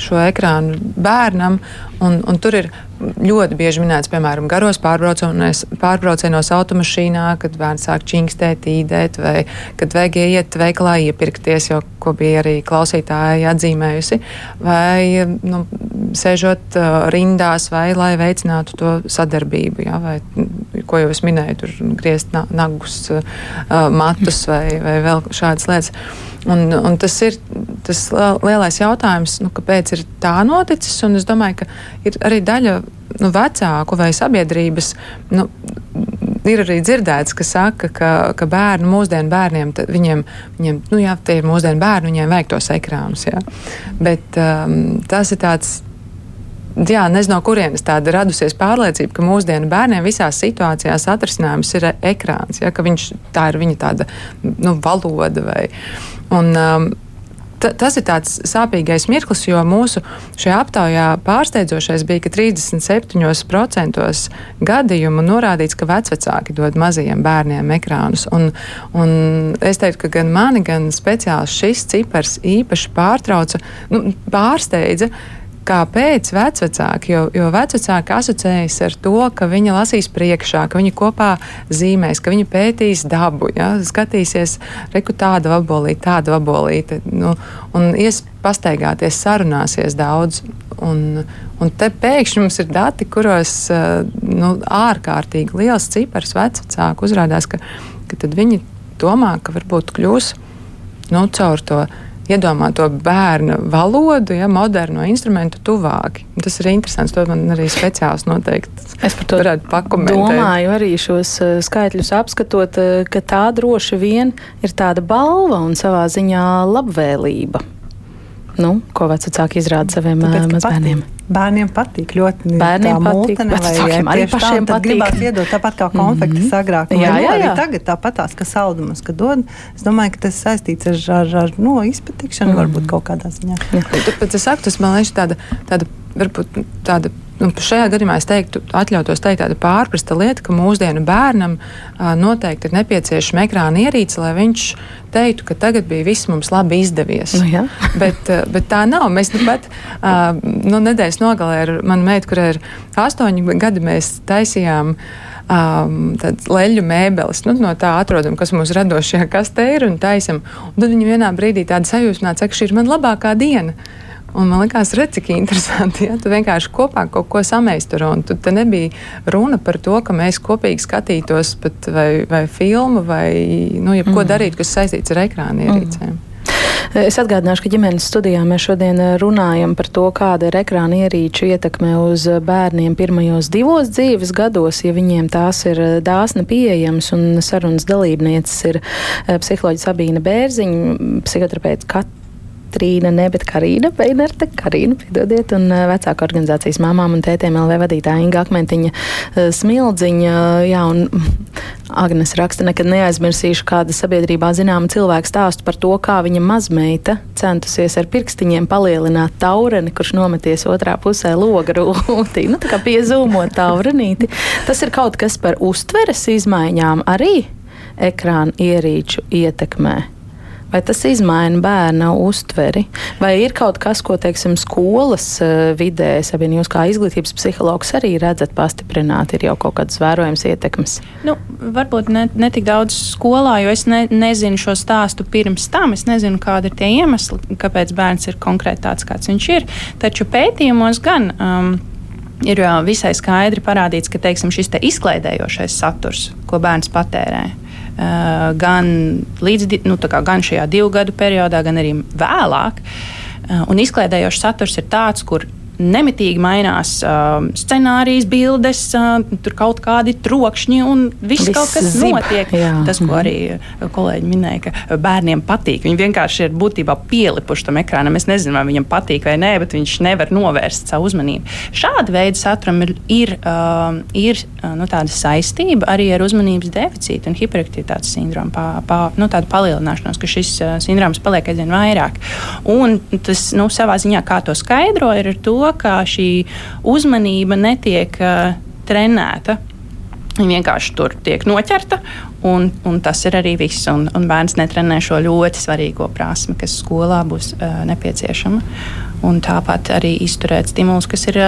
šo ekrānu bērnam. Un, un tur ir ļoti bieži minēts, piemēram, garos pārbraucienos automašīnā, kad bērns sāk čingstēt, īdēt, vai kad vajag iet veikalā iepirkties, jo, ko bija arī klausītāji atzīmējusi, vai nu, sēžot uh, rindās, vai lai veicinātu to sadarbību, ja, vai, ko jau es minēju, tur griezt nagus, uh, matus vai, vai vēl šādas lietas. Un, un tas ir tas lielais jautājums, nu, kāpēc ir tā noticis. Es domāju, ka ir arī daļa nu, vecāku vai sabiedrības. Nu, Ir arī dzirdēts, ka saka, ka, ka bērnu, mūsdienu bērniem, viņiem, viņiem, nu jā, tie ir mūsdienu bērni, viņiem vajag tos ekrānus. Jā. Bet um, tas ir tāds jā, nezinu, no kurienes tāda radusies pārliecība, ka mūsdienu bērniem visās situācijās atrisinājums ir ekrāns, ja, viņš, tā ir viņa tāda nu, valoda vai, Un, um, tas ir tāds sāpīgais mirklis, jo mūsu šajā aptaujā pārsteidzošais bija, ka 37% gadījumu norādīts, ka vecvecāki dod mazajiem bērniem ekrānus. Un, un es teiktu, ka gan mani, gan speciāli šis cipars īpaši pārtrauca, nu, pārsteidza Kāpēc vecāki? Jo, jo vecāki asociējas ar to, ka viņi lasīs priekšā, ka viņi kopā zīmēs, ka viņi pētīs dabu, ja? skatīsies, reku tāda vabolīte, tāda vabolīte, nu, un ies pastaigāties, sarunāsies daudz. Un, un te pēkšņi mums ir dati, kuros nu, ārkārtīgi liels cipars vecāku uzrādās, ka, ka viņi domā, ka varbūt kļūs nu, caur to iedomāto bērnu valodu, ja moderno instrumentu tuvāki. Tas ir interesants. To man arī speciāls noteikti es par to. Domāju arī šos eh, skaitļus apskatot, eh, ka tā droši vien ir tāda balva un savā ziņā labvēlība. Nu, ko vecāki izrāda saviem Tāpēc, mazbērniem? Bērniem patīk ļoti. Bērniem patīk. Multene, jā, arī pašiem tā, patīk. Gribās iedot tāpat kā konfektes mm -hmm. agrāk. Jā, jā, jā. Arī tagad tāpatās, ka saldumus, ka dod. Es domāju, ka tas saistīts ar, ar, ar no, izpatikšanu mm -hmm. varbūt kaut kādā ziņā. Tāpēc es saku, tas man liekas tāda, tāda, varbūt tāda Nu, šajā gadījumā es teiktu, atļautos teikt tādu pārprasta lietu, ka mūsdienu bērnam a, noteikti ir nepieciešama ekrāna ierīce, lai viņš teiktu, ka tagad bija viss mums labi izdevies. Nu, jā. bet, bet tā nav. Mēs nu pat nu, nedēļas nogalē ar manu meitu, kurai ir astoņi gadi, mēs taisījām um, leļu mēbeles. Nu, no tā atrodam, kas mūsu radošajā kastē ir un taisam. Un tad viņi vienā brīdī tāda sajūsmā, ka šī ir man labākā diena. Un man liekas, redz, cik interesanti. Ja? Tu vienkārši kopā kaut ko sameisturo. Tur nebija runa par to, ka mēs kopīgi skatītos vai, vai filmu vai nu, jebko mm. darītu, kas saistīts ar ekrāna ierīcēm. Mm. Es atgādināšu, ka ģimenes studijā mēs šodien runājam par to, kāda ir ekrāna ierīču ietekme uz bērniem pirmajos divos dzīves gados, ja viņiem tās ir dāsni pieejamas. Un sarunas dalībnieces ir psiholoģija Sabīna Bērziņa, psihoterapeits Katra. Katrīna, ne, bet Karina Peinerte, Karina, piedodiet, un uh, vecāka organizācijas māmām un tētiem LV vadītāja Inga Akmentiņa uh, Smildziņa. Jā, un Agnes raksta, nekad neaizmirsīšu kāda sabiedrībā zināma cilvēka stāstu par to, kā viņa mazmeita centusies ar pirkstiņiem palielināt taureni, kurš nometies otrā pusē loga rūtī. Nu, tā kā piezūmot taurenīti. Tas ir kaut kas par uztveres izmaiņām arī ekrāna ierīču ietekmē. Vai tas izmaina bērna uztveri? Vai ir kaut kas, ko, teiksim, skolas uh, vidē, Sabina, jūs kā izglītības psihologs arī redzat pastiprināt, ir jau kaut kādas vērojams ietekmes? Nu, varbūt ne, ne tik daudz skolā, jo es ne, nezinu šo stāstu pirms tam. Es nezinu, kādi ir tie iemesli, kāpēc bērns ir konkrēti tāds, kāds viņš ir. Taču pētījumos gan. Um, ir visai skaidri parādīts, ka teiksim, šis te izklaidējošais saturs, ko bērns patērē, Eh, gan, līdz, nu, gan šajā divu gadu periodā, gan arī vēlāk. Eh, un izklaidējošs saturs ir tāds, kur nemitīgi mainās uh, scenārijas, bildes, uh, tur kaut kādi trokšņi un viss, viss kaut kas zib. notiek. Jā. Tas, ko arī uh, kolēģi minēja, ka bērniem patīk. Viņi vienkārši ir būtībā pielipuši tam ekrānam. Es nezinu, vai viņam patīk vai nē, bet viņš nevar novērst savu uzmanību. Šāda veida saturam ir, ir, uh, ir uh, nu, saistība arī ar uzmanības deficītu un hiperaktivitātes sindromu, pa, pa, nu, palielināšanos, ka šis uh, sindroms paliek aizvien vairāk. Un tas nu, savā ziņā, kā to skaidro, ir ar to, ka šī uzmanība netiek uh, trenēta. Viņa vienkārši tur tiek noķerta, un, un tas ir arī viss. Un, un bērns netrenē šo ļoti svarīgo prasmi, kas skolā būs uh, nepieciešama un tāpat arī izturēt stimulus, kas ir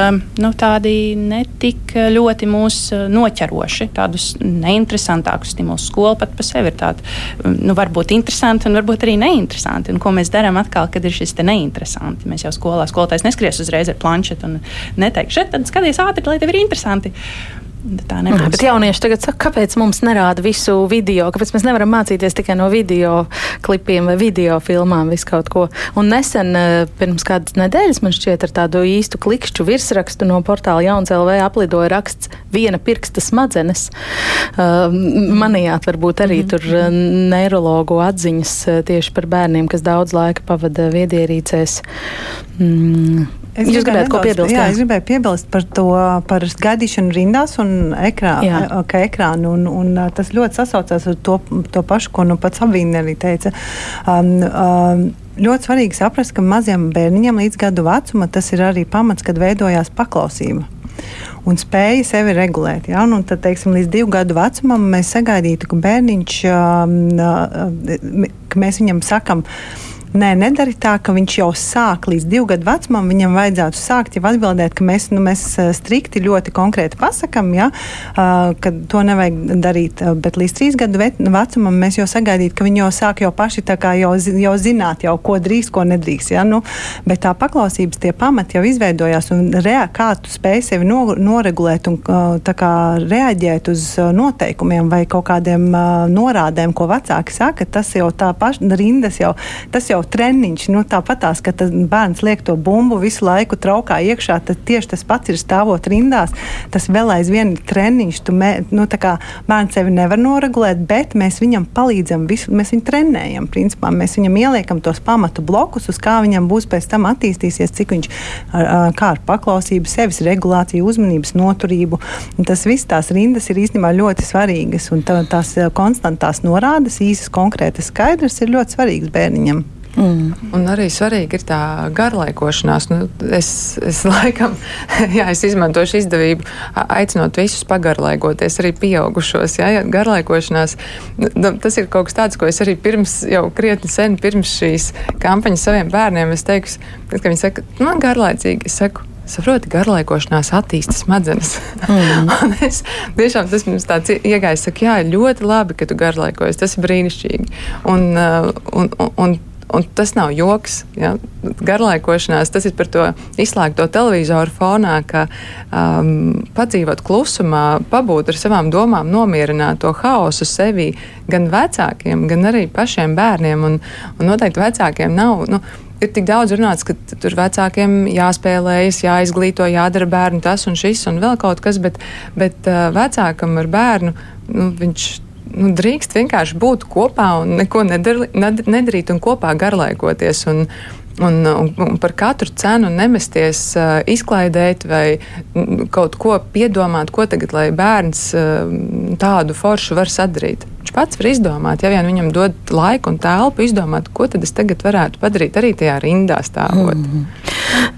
nu, tādi netik ļoti mūs noķeroši, tādus neinteresantākus stimulus. Skola pat par sevi ir tāda, nu, varbūt interesanti un varbūt arī neinteresanti. Un ko mēs darām atkal, kad ir šis neinteresanti? Mēs jau skolā skolotājs neskries uzreiz ar planšetu un neteiks, šeit tad skaties ātri, lai tev ir interesanti. Tā nebūs. Jā, bet jaunieši tagad saka, kāpēc mums nerāda visu video, kāpēc mēs nevaram mācīties tikai no video klipiem vai video filmām, visu kaut ko. Un nesen, eh, pirms kādas nedēļas, man šķiet, ar tādu īstu klikšķu virsrakstu no portāla Jauns LV aplidoja raksts viena pirksta smadzenes. Uh, manījāt varbūt arī mm -hmm. tur eh, neirologu atziņas tieši par bērniem, kas daudz laika pavada viedierīcēs. Mm, Es Jūs gribētu ko piebilst? Jā, jā, es gribēju piebilst par to, par gaidīšanu rindās un ekrānu. Okay, ekrānu un, un tas ļoti sasaucās ar to, to pašu, ko nu pats Abīna arī teica. Um, um, ļoti svarīgi saprast, ka maziem bērniņiem līdz gadu vecuma tas ir arī pamats, kad veidojās paklausība. Un spēja sevi regulēt. Ja? Un tad, teiksim, līdz divu gadu vecumam mēs sagaidītu, ka bērniņš, um, ka mēs viņam sakam, uh, Nē, nedari tā, ka viņš jau sāk līdz divu gadu vecumam. Viņam vajadzētu sākt jau atbildēt, ka mēs, nu, mēs eh, strikti ļoti konkrēti pasakām, ja, uh, ka to nevajag darīt. Bet līdz trīs gadu vecumam mēs jau sagaidītu, ka viņi jau sāk jau paši jau, jau zināt, jau, ko drīkst, ko nedrīkst. Ja, nu, bet tā paklausības tie pamati jau izveidojās un rea, kā tu spēj sevi no, noregulēt un kā, reaģēt uz noteikumiem vai kaut kādiem norādēm, ko vecāki saka, tas jau tā paša rindas jau. Tas jau treniņš. Nu, Tāpat tās, ka bērns liek to bumbu visu laiku traukā iekšā, tad tieši tas pats ir stāvot rindās. Tas vēl aizvien ir treniņš. Tu mē, nu, bērns sevi nevar noregulēt, bet mēs viņam palīdzam, visu, mēs viņu trenējam. Principā. Mēs viņam ieliekam tos pamatu blokus, uz kā viņam būs pēc tam attīstīsies, cik viņš kā ar paklausību, sevis regulāciju, uzmanības noturību. Tas viss tās rindas ir īstenībā ļoti svarīgas. Un tā, tās konstantās norādes, īsas, konkrētas, skaidras ir ļoti svarīgas bērniņam. Mm. Un arī svarīgi ir tā garlaikošanās. Nu, es, es laikam, jā, es izmantošu izdevību, aicinot visus pagarlaikoties, arī pieaugušos. Jā, garlaikošanās, nu, tas ir kaut kas tāds, ko es arī pirms, jau krietni sen pirms šīs kampaņas saviem bērniem, es teiktu, kad viņi saka, man garlaicīgi, es saku, saproti, garlaikošanās attīsta smadzenes. Mm. es, tiešām tas mums tāds iegājis, saka, jā, ļoti labi, ka tu garlaikojies, tas ir brīnišķīgi. Un, un, un, un Un tas nav joks. Ja? Garlaikošanās tas ir par to izslēgto televizoru fonā, ka um, padzīvot klusumā, pabūt ar savām domām, nomierināt to haosu sevi gan vecākiem, gan arī pašiem bērniem. Un, un noteikti vecākiem nav. Nu, Ir tik daudz runāts, ka tur vecākiem jāspēlējas, jāizglīto, jādara bērnu tas un šis un vēl kaut kas, bet, bet uh, vecākam ar bērnu nu, viņš nu, drīkst vienkārši būt kopā un neko nedar, nedarīt un kopā garlaikoties. Un, Un, un, un par katru cenu nemesties, uh, izklaidēt vai kaut ko piedomāt, ko tagad, lai bērns uh, tādu foršu var sadarīt. Viņš pats var izdomāt, ja vien viņam dod laiku un telpu, izdomāt, ko tad es tagad varētu padarīt arī tajā rindā stāvot. Mm -hmm.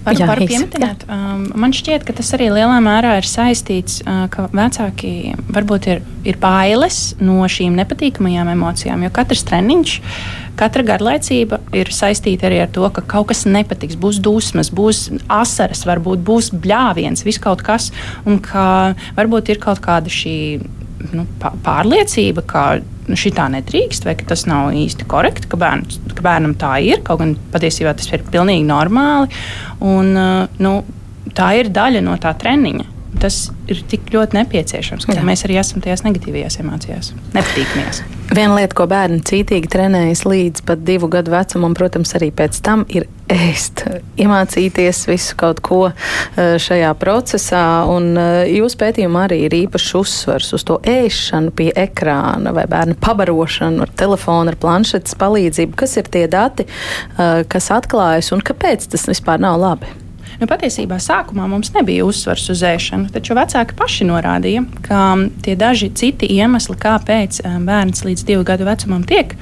Varu, Jā, varu pieminēt, um, man šķiet, ka tas arī lielā mērā ir saistīts, uh, ka vecāki varbūt ir, ir bailes no šīm nepatīkamajām emocijām, jo katrs treniņš, katra garlaicība ir saistīta arī ar to, ka kaut kas nepatiks, būs dusmas, būs asaras, varbūt būs bļāviens, viss kaut kas, un ka varbūt ir kaut kāda šī nu, pārliecība, ka nu, šī tā nedrīkst, vai ka tas nav īsti korekti, ka, bērns, ka bērnam tā ir. Kaut gan patiesībā tas ir pilnīgi normāli. Un, uh, nu, tā ir daļa no tā treniņa. Tas ir tik ļoti nepieciešams, ka Jā. mēs arī esam tajās negatīvajās emocijās, nepatīkamajās. Viena lieta, ko bērni cītīgi trenējas līdz pat divu gadu vecumam, protams, arī pēc tam ir ēst, iemācīties visu kaut ko šajā procesā. Un jūs pētījumā arī ir īpašs uzsvers uz to ēšanu pie ekrāna vai bērnu pabarošanu ar telefonu, ar planšetes palīdzību. Kas ir tie dati, kas atklājas un kāpēc tas vispār nav labi? Nu, patiesībā sākumā mums nebija uzsvars uz ēšanu, taču vecāki paši norādīja, ka tie daži citi iemesli, kāpēc bērns līdz divu gadu vecumam tiek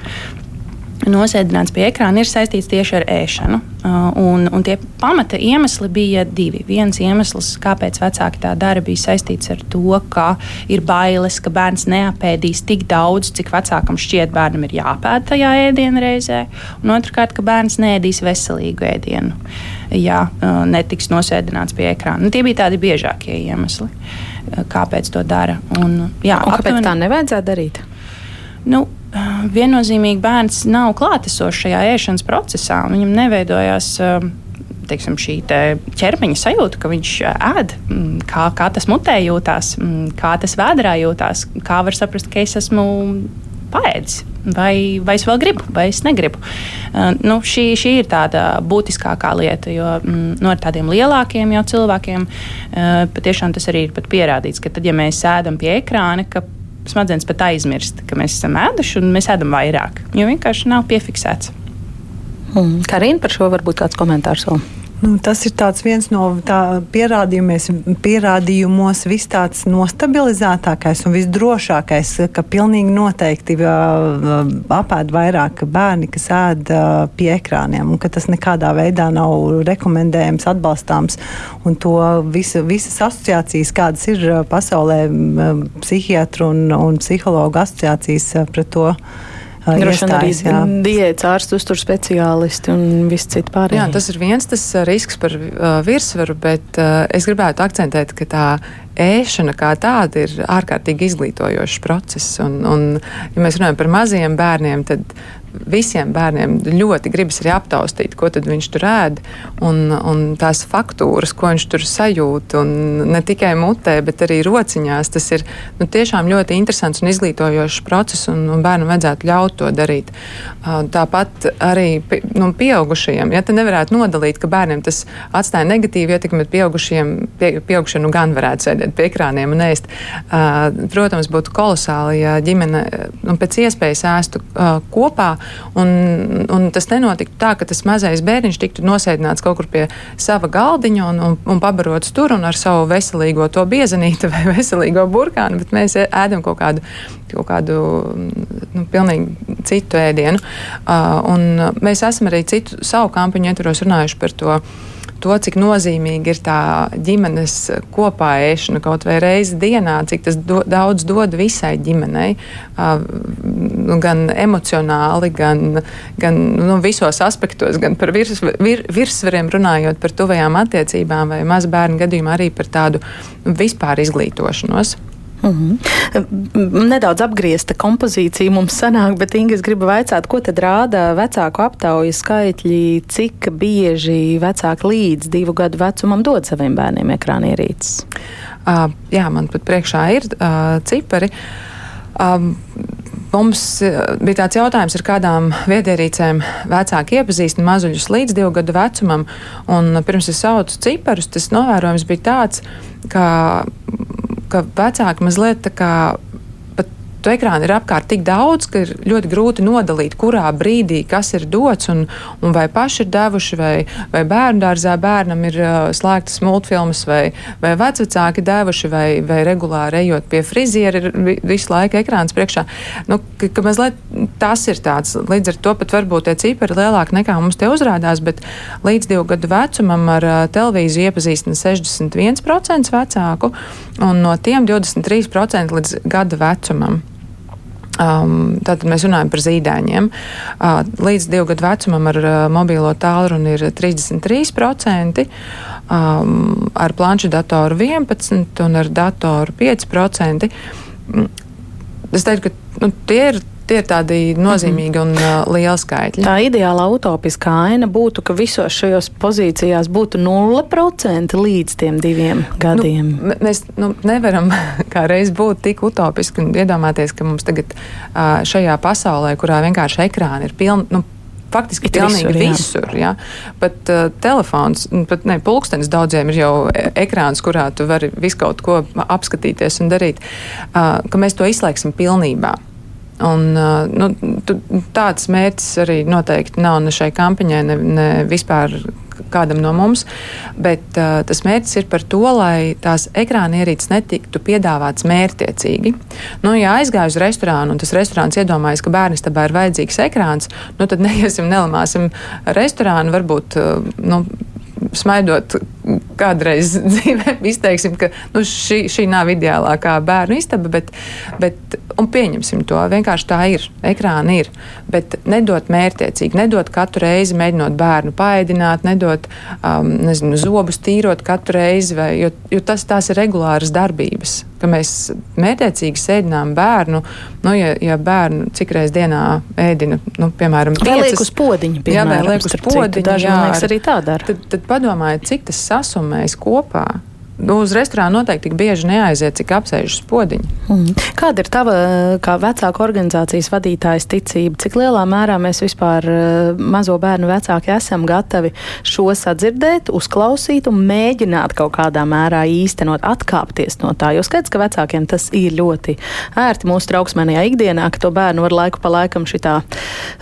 nosēdināts pie ekrāna, ir saistīts tieši ar ēšanu. Uh, un, un tie pamata iemesli bija divi. Viens iemesls, kāpēc vecāki tā dara, bija saistīts ar to, ka ir bailes, ka bērns neapēdīs tik daudz, cik vecākam šķiet, bērnam ir jāpēd tajā ēdienreizē. Un otrkārt, ka bērns neēdīs veselīgu ēdienu, ja uh, netiks nosēdināts pie ekrāna. Un tie bija tādi biežākie iemesli, uh, kāpēc to dara. Un, jā, un kāpēc aptuveni, tā nevajadzētu darīt? Nu, viennozīmīgi bērns nav klātesošs šajā ēšanas procesā. Viņam neveidojās teiksim, šī te ķermeņa sajūta, ka viņš ēd, kā, kā tas mutē jūtās, kā tas vēdā jūtās, kā var saprast, ka es esmu paēdis. Vai, vai es vēl gribu, vai es negribu. Uh, nu, šī, šī ir tāda būtiskākā lieta, jo mm, no nu, tādiem lielākiem cilvēkiem uh, patiešām tas arī ir pierādīts, ka tad, ja mēs sēdam pie ekrāna, smadzenes pat aizmirst, ka mēs esam ēduši un mēs ēdam vairāk, jo vienkārši nav piefiksēts. Hmm. Karina, par šo varbūt kāds komentārs vēl. Nu, tas ir viens no pierādījumos, vis tāds nostabilizētākais un visdrošākais, ka pilnīgi noteikti uh, apēd vairāk bērni, kas ēd uh, pie ekrāniem, un ka tas nekādā veidā nav rekomendējams, atbalstāms. Un to visa, visas asociācijas, kādas ir pasaulē, psihiatru un, un psihologu asociācijas pret to Droši vien arī diētas ārstu, uztur speciālisti un viss cits pārējais. Jā, tas ir viens tas risks par uh, virsvaru, bet uh, es gribētu akcentēt, ka tā ēšana kā tāda ir ārkārtīgi izglītojošs process. Un, un, ja mēs runājam par maziem bērniem, tad visiem bērniem ļoti gribas arī aptaustīt, ko viņš tur ēd, un, un tās faktūras, ko viņš tur sajūt. Ne tikai mutē, bet arī rociņās. Tas ir nu, tiešām ļoti interesants un izglītojošs process, un, un bērnam vajadzētu ļaut to darīt. Tāpat arī nu, pieaugušajiem. Ja te nevarētu nodalīt, ka bērniem tas atstāja negatīvu ietekmi, bet pieaugušiem, pie, pieaugušiem nu, gan varētu sēdēt pie ekrāniem un ēst. Protams, būtu kolosāli, ja ģimene nu, pēc iespējas ēstu kopā Un, un tas nenotiktu tā, ka tas mazais bērniņš tiktu nosēdināts kaut kur pie sava galdiņa un, un, un pabarots tur un ar savu veselīgo to biezenīti vai veselīgo burkānu, bet mēs ēdam kaut kādu, kaut kādu nu, pilnīgi citu ēdienu. Uh, un mēs esam arī citu savu kampaņu ietvaros runājuši par to to, cik nozīmīgi ir tā ģimenes kopā ēšana kaut vai reizi dienā, cik tas do, daudz dod visai ģimenei, uh, gan emocionāli, gan, gan nu, visos aspektos, gan par virs, vir, virsvariem runājot par tuvajām attiecībām vai mazbērnu gadījumā arī par tādu vispār izglītošanos. Mm -hmm. Nedaudz apgriezta kompozīcija mums sanāk, bet Inga, es gribu vaicāt, ko tad rāda vecāku aptauju skaitļi, cik bieži vecāki līdz divu gadu vecumam dod saviem bērniem ekrānierīces? Uh, jā, man pat priekšā ir uh, cipari. Um, Mums bija tāds jautājums, ar kādām viedierīcēm vecāki iepazīstina mazuļus līdz divu gadu vecumam. Un pirms es saucu ciparus, tas novērojums bija tāds, ka ka vecāki mazliet tā kā to ekrānu ir apkārt tik daudz, ka ir ļoti grūti nodalīt, kurā brīdī kas ir dots un, un vai paši ir devuši, vai, vai bērnu dārzā bērnam ir uh, slēgtas multfilmas, vai, vai vecvecāki devuši, vai, vai regulāri ejot pie friziera ir visu laiku ekrāns priekšā. Nu, ka, ka mazliet tas ir tāds, līdz ar to pat varbūt tie cipari lielāki nekā mums te uzrādās, bet līdz divu gadu vecumam ar uh, televīziju iepazīstina 61% vecāku, un no tiem 23% līdz gada vecumam. Um, tātad mēs runājam par zīdaiņiem. Uh, līdz divu gadu vecumam ar uh, mobilo tālruni ir 33%, um, ar planšu datoru 11% un ar datoru 5%. Mm, es teiktu, ka nu, tie ir Tie ir tādi nozīmīgi mm -hmm. un uh, lieli skaitļi. Tā ideālā utopiskā aina būtu, ka visos šajos pozīcijās būtu 0% līdz tiem diviem gadiem. Nu, mēs nu, nevaram kā reiz būt tik utopiski un iedomāties, ka mums tagad uh, šajā pasaulē, kurā vienkārši ekrāni ir pilni. Nu, faktiski ir pilnīgi visur. visur ja? Pat uh, telefons, pat ne, pulkstenis daudziem ir jau e, ekrāns, kurā tu vari visu kaut ko apskatīties un darīt, uh, ka mēs to izslēgsim pilnībā. Un, nu, tāds mērķis arī noteikti nav ne šai kampaņai, ne, ne vispār kādam no mums, bet uh, tas mērķis ir par to, lai tās ekrāna ierīces netiktu piedāvāts mērķtiecīgi. Nu, ja aizgāju uz restorānu un tas restorāns iedomājas, ka bērnis tam ir vajadzīgs ekrāns, nu, tad neiesim, nelamāsim restorānu, varbūt uh, nu, smaidot kādreiz dzīvē, izteiksim, ka nu, šī, šī nav ideālākā bērnu istaba, bet, bet pieņemsim to. Vienkārši tā ir. Ekrāna ir. Bet nedot mērķiecīgi, nedot katru reizi mēģinot bērnu paēdināt, nedot um, nezinu, zobus tīrot katru reizi, vai, jo, jo tas tās ir regulāras darbības. Ka mēs mērķiecīgi sēdinām bērnu, nu, ja, ja bērnu cik reizes dienā ēdina, nu, piemēram, piecas, uz podziņa. Jā, vai liek uz podziņa. Daži, man liekas, arī tā dara. Tad, tad padomājiet, cik tas sasumēs kopā uz restorānu noteikti tik bieži neaiziet, cik apsēžas podziņa. Mm. Kāda ir tava, kā vecāka organizācijas vadītājas ticība? Cik lielā mērā mēs vispār eh, mazo bērnu vecāki esam gatavi šo sadzirdēt, uzklausīt un mēģināt kaut kādā mērā īstenot, atkāpties no tā? Jo skaidrs, ka vecākiem tas ir ļoti ērti mūsu trauksmēnajā ikdienā, ka to bērnu var laiku pa laikam šitā,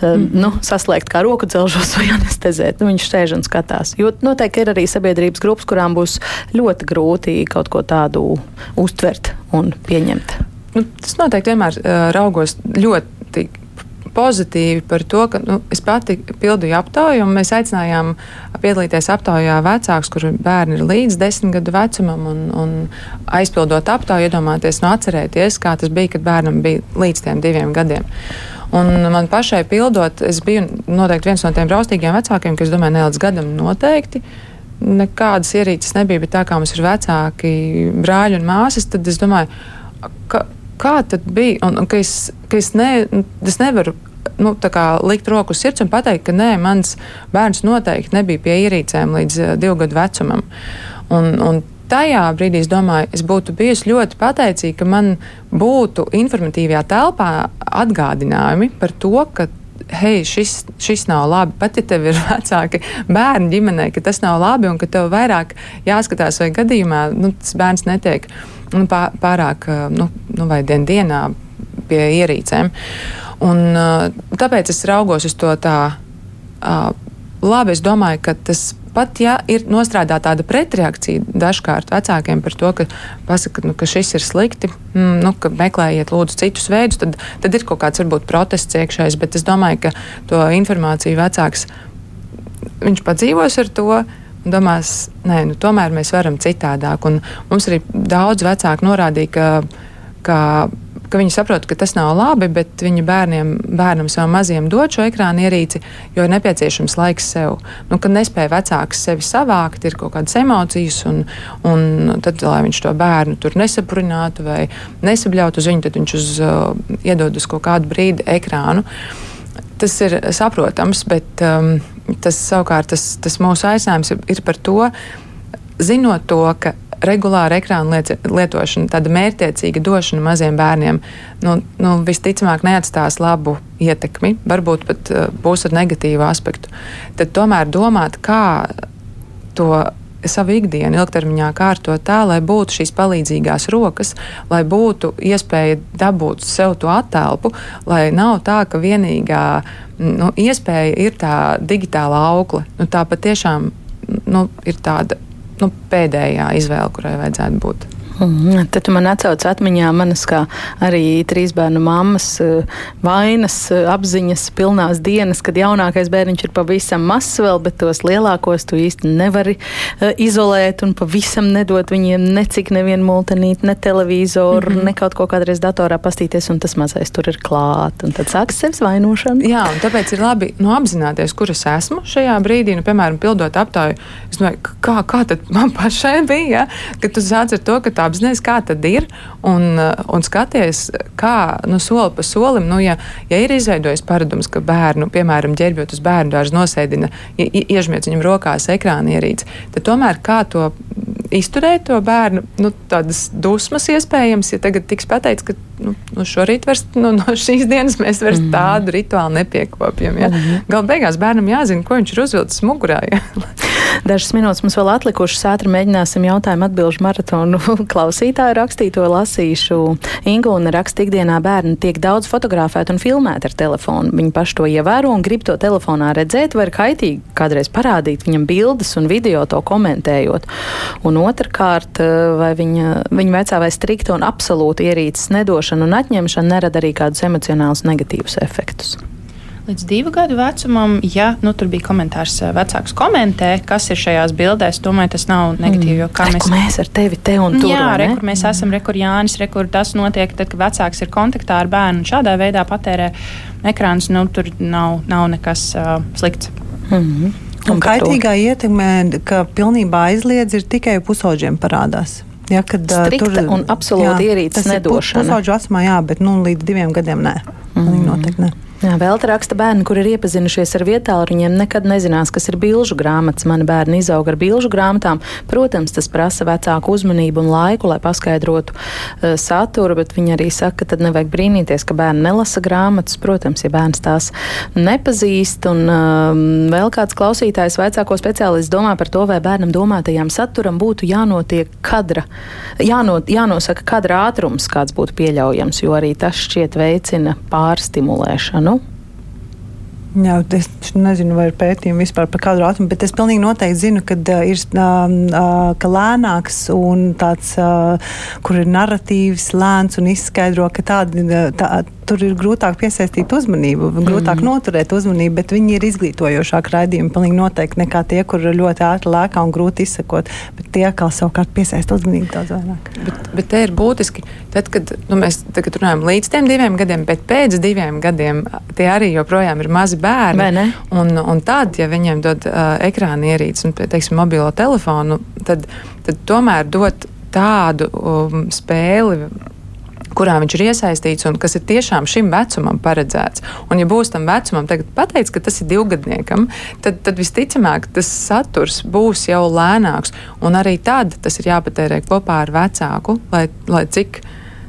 mm. nu, saslēgt kā roku dzelžos vai anestezēt. Nu, viņš sēž un skatās. Jo noteikti ir arī sabiedrības grupas, kurām būs ļoti grūti grūti kaut ko tādu uztvert un pieņemt? Nu, tas noteikti vienmēr uh, raugos ļoti pozitīvi par to, ka nu, es pati pildīju aptauju, un mēs aicinājām piedalīties aptaujā vecākus, kuriem bērni ir līdz desmit gadu vecumam, un, un aizpildot aptauju, iedomāties, nu, atcerēties, kā tas bija, kad bērnam bija līdz tiem diviem gadiem. Un man pašai pildot, es biju noteikti viens no tiem raustīgiem vecākiem, kas domāja, ne līdz gadam noteikti nekādas ierīces nebija, bet tā kā mums ir vecāki brāļi un māsas, tad es domāju, ka, kā tad bija? Un, un ka es, ka es, ne, es nevaru nu, likt roku uz sirds un pateikt, ka nē, mans bērns noteikti nebija pie ierīcēm līdz uh, divu gadu vecumam. Un, un tajā brīdī es domāju, es būtu bijusi ļoti pateicīga, ka man būtu informatīvajā telpā atgādinājumi par to, ka hei, šis, šis nav labi. Pat ja tev ir vecāki bērni ģimenē, ka tas nav labi un ka tev vairāk jāskatās, vai gadījumā nu, tas bērns netiek nu, pārāk nu, nu, vai dien dienā pie ierīcēm. Un, tāpēc es raugos uz to tā. Labi, es domāju, ka tas pat ja ir nostrādāta tāda pretreakcija dažkārt vecākiem par to, ka, pasaka, nu, ka šis ir slikti, mm, nu, ka meklējiet lūdzu citus veidus, tad, tad ir kaut kāds varbūt protests iekšējs, bet es domāju, ka to informāciju vecāks viņš padzīvos ar to. un domās, nē, nu, tomēr mēs varam citādāk. Un mums arī daudz vecāku norādīja, ka, ka ka viņi saprot, ka tas nav labi, bet viņi bērniem, bērnam savam mazajam dod šo ekrāna ierīci, jo ir nepieciešams laiks sev. Nu, kad nespēja vecāks sevi savākt, ir kaut kādas emocijas, un, un tad, lai viņš to bērnu tur nesaprinātu vai nesabļautu uz viņu, tad viņš uz, uh, iedod uz kaut kādu brīdi ekrānu. Tas ir saprotams, bet um, tas savukārt tas, tas mūsu aicinājums ir, ir par to, zinot to, ka regulāra ekrāna lietošana, tāda mērķtiecīga došana maziem bērniem, nu, nu, visticamāk neatstās labu ietekmi, varbūt pat uh, būs ar negatīvu aspektu. Tad tomēr domāt, kā to savu ikdienu ilgtermiņā kārtot tā, lai būtu šīs palīdzīgās rokas, lai būtu iespēja dabūt sev to attēlpu, lai nav tā, ka vienīgā nu, iespēja ir tā digitāla aukla. Nu, tā patiešām nu, ir tāda nu, pēdējā izvēle, kurai vajadzētu būt. Mm, tad man atcauc atmiņā manas kā arī trīs bērnu mammas eh, vainas eh, apziņas pilnās dienas, kad jaunākais bērniņš ir pavisam mazs vēl, bet tos lielākos tu īsti nevari uh, izolēt un pavisam nedot viņiem necik nevienu multinīt, ne televizoru, mm -hmm. ne kaut ko kādreiz datorā pastīties, un tas mazais tur ir klāt. Un tad sāks sevis vainošana. Jā, un tāpēc ir labi nu, apzināties, kur es esmu šajā brīdī. Nu, piemēram, pildot aptāju, es domāju, kā, kā tad man pašai bija, ja? kad tu sāc ar to, ka tā apzināties, kā tad ir, un, uh, un skaties, kā nu, soli pa solim, nu, ja, ja ir izveidojis paradums, ka bērnu, piemēram, ģērbjot uz bērnu dārzu, nosēdina, iežmiet viņam rokās ekrāna ierīci, tad tomēr kā to izturēt to bērnu, nu, tādas dusmas iespējams, ja tagad tiks pateikts, ka nu, nu šorīt vairs, nu, no šīs dienas mēs vairs mm. tādu rituālu nepiekopjam. Ja? Mm. Galu beigās bērnam jāzina, ko viņš ir uzvilcis mugurā. Ja? Dažas minūtes mums vēl atlikušas. Ātri mēģināsim jautājumu atbilžu maratonu klausītāju rakstīto lasīšu. Ingūna raksta ikdienā bērni tiek daudz fotografēti un filmēti ar telefonu. Viņi paši to ievēro un grib to telefonā redzēt, vai ir kaitīgi kādreiz parādīt viņam bildes un video to komentējot. Un otrkārt, vai viņa, viņa vecā vai strikta un absolūti ierīces nedošana un atņemšana nerada arī kādus emocionālus negatīvus efektus līdz divu gadu vecumam, ja nu, tur bija komentārs, eh, vecāks komentē, kas ir šajās bildēs, domāju, tas nav negatīvi. Mm. Kā mēs, mēs ar tevi te un tur. Jā, re, kur mēs mm. esam, re, kur Jānis, re, kur tas notiek, tad, kad vecāks ir kontaktā ar bērnu un šādā veidā patērē ekrāns, nu, tur nav, nav nekas uh, slikts. Mm -hmm. Un, kaitīgā ietekmē, ka pilnībā aizliedz, ir tikai pusauģiem parādās. Ja, kad, Strikta tur ir absolūti ierīces nedošana. Pusauģu vecumā jā, bet nu, līdz diviem gadiem nē. Mm. Noteikti nē. Vēl te raksta bērni, kur ir iepazinušies ar vietāluņiem, nekad nezinās, kas ir bilžu grāmatas. Mani bērni izauga ar bilžu grāmatām. Protams, tas prasa vecāku uzmanību un laiku, lai paskaidrotu uh, saturu, bet viņi arī saka, ka tad nevajag brīnīties, ka bērni nelasa grāmatas. Protams, ja bērns tās nepazīst, un uh, vēl kāds klausītājs vecāko speciālists domā par to, vai bērnam domātajām saturam būtu jānotiek kadra, jāno, jānosaka kadra ātrums, kāds būtu pieļaujams, jo arī tas šķiet veicina pārstimulēšanu. Jā, es nezinu, vai ir pētījumi vispār par kādu ātrumu, bet es pilnīgi noteikti zinu, ka uh, ir uh, ka lēnāks un tāds, uh, kur ir narratīvs, lēns un izskaidro, ka tādi. Tā, tur ir grūtāk piesaistīt uzmanību, grūtāk mm. noturēt uzmanību, bet viņi ir izglītojošāk raidījumi, pilnīgi noteikti nekā tie, kur ir ļoti ātri lēkā un grūti izsekot. Bet tie atkal savukārt piesaista uzmanību daudz vairāk. Bet, bet te ir būtiski, tad, kad nu, mēs tagad runājam līdz tiem diviem gadiem, bet pēc diviem gadiem tie arī joprojām ir mazi bērni. Un, un tad, ja viņiem dod uh, ekrāna ierīci un, teiksim, mobilo telefonu, tad, tad tomēr dot tādu um, spēli kurā viņš ir iesaistīts un kas ir tiešām šim vecumam paredzēts. Un, ja būs tam vecumam pateikts, ka tas ir divgadniekam, tad, tad visticamāk tas saturs būs jau lēnāks. Un arī tad tas ir jāpatērē kopā ar vecāku, lai, lai cik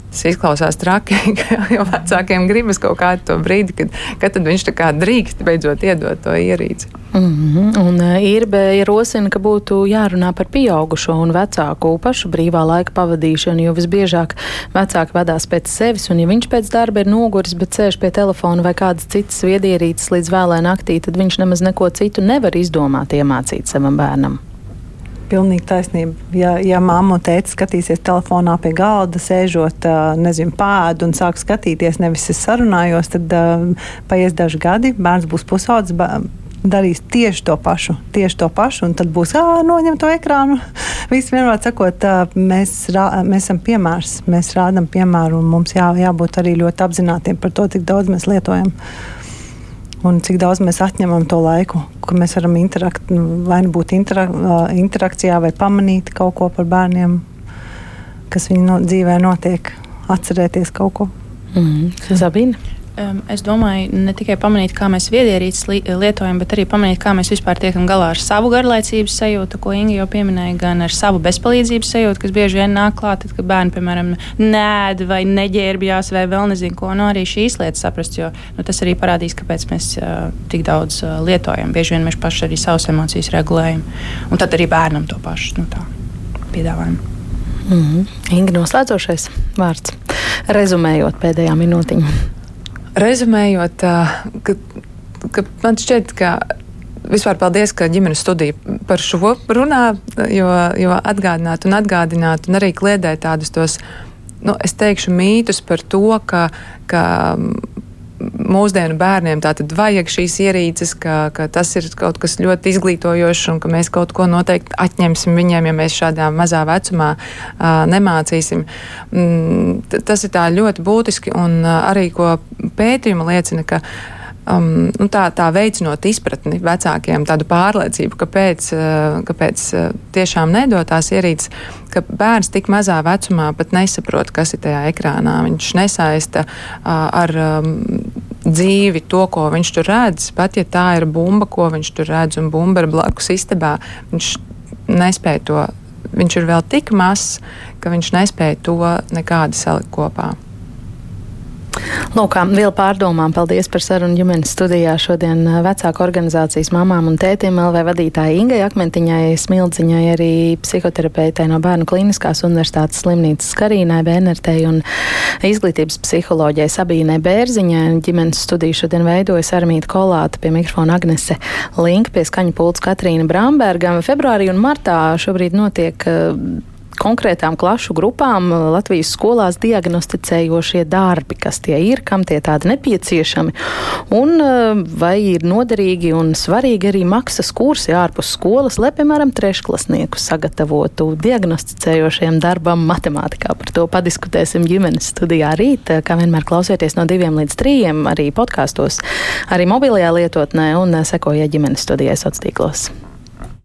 Tas izklausās traki, jau vecākiem gribas kaut kādu to brīdi, kad, kad viņš tā kā drīkst beidzot iedot to ierīci. Mm -hmm. Un uh, Irbe rosina, ka būtu jārunā par pieaugušo un vecāku pašu brīvā laika pavadīšanu, jo visbiežāk vecāki vadās pēc sevis, un ja viņš pēc darba ir noguris, bet sēž pie telefona vai kādas citas viedierīces līdz vēlai naktī, tad viņš nemaz neko citu nevar izdomāt iemācīt savam bērnam. Pilnīgi taisnība. Ja, ja mamma un tēta skatīsies telefonā pie galda, sēžot, nezinu, pādu un sāk skatīties, nevis es sarunājos, tad paies daži gadi, bērns būs pusaudzis darīs tieši to pašu, tieši to pašu, un tad būs noņem to ekrānu. Viss vienmēr sakot, mēs, rā, mēs esam piemērs, mēs rādām piemēru, un mums jā, jābūt arī ļoti apzinātiem par to, cik daudz mēs lietojam. Un cik daudz mēs atņemam to laiku, ka mēs varam interakt, vai nu būt interak, interakcijā, vai pamanīt kaut ko par bērniem, kas viņu no, dzīvē notiek, atcerēties kaut ko. Mm -hmm. Um, es domāju, ne tikai pamanīt, kā mēs viedierīces li lietojam, bet arī pamanīt, kā mēs vispār tiekam galā ar savu garlaicības sajūtu, ko Inga jau pieminēja, gan ar savu bezpalīdzības sajūtu, kas bieži vien nāk klāt, tad, kad bērni, piemēram, nēd vai neģērbjās vai vēl nezinu ko. No nu, arī šīs lietas saprast, jo nu, tas arī parādīs, kāpēc mēs uh, tik daudz uh, lietojam. Bieži vien mēs paši arī savas emocijas regulējam, un tad arī bērnam to pašu nu, piedāvājam. Mm -hmm. Inga noslēdzošais vārds. Rezumējot pēdējā minūtiņā. Rezumējot, ka, ka man šķiet, ka vispār paldies, ka ģimenes studija par šo runā, jo, jo atgādināt un atgādināt un arī kliedēt tādus tos, nu, es teikšu, mītus par to, ka, ka mūsdienu bērniem tātad vajag šīs ierīces, ka, ka tas ir kaut kas ļoti izglītojošs un ka mēs kaut ko noteikti atņemsim viņiem, ja mēs šādā mazā vecumā uh, nemācīsim. Mm, tas ir tā ļoti būtiski un uh, arī ko pētījuma liecina, ka um, nu, tā, tā veicinot izpratni vecākiem, tādu pārliecību, kāpēc, kāpēc tiešām nedotās ierīces, ka bērns tik mazā vecumā pat nesaprot, kas ir tajā ekrānā. Viņš nesaista ar um, dzīvi to, ko viņš tur redz. Pat ja tā ir bumba, ko viņš tur redz, un bumba ir blakus istabā, viņš nespēja to. Viņš ir vēl tik mazs, ka viņš nespēja to nekādi salikt kopā. Lūk, vēl pārdomām paldies par sarunu ģimenes studijā. Šodien vecāku organizācijas mamām un tētiem LV vadītāja Ingai Akmentiņai, Smildziņai, arī psihoterapeitei no Bērnu Kliniskās universitātes slimnīcas Karīnai Bērnertei un izglītības psiholoģijai Sabīnai Bērziņai. Ģimenes studiju šodien veidojas Armīta Kolāta pie mikrofona Agnese Link, pie skaņu pults Katrīna Bramberga. Februārī un martā šobrīd notiek konkrētām klašu grupām Latvijas skolās diagnosticējošie darbi, kas tie ir, kam tie tādi nepieciešami, un eh, vai ir noderīgi un svarīgi arī maksas kursi ārpus skolas, lai, piemēram, trešklasnieku sagatavotu diagnosticējošiem darbam matemātikā. Par to padiskutēsim ģimenes studijā rīt, kā vienmēr klausieties no diviem līdz trījiem, arī podkāstos, arī mobilajā lietotnē un sekojiet ģimenes studijai sociālos tīklos.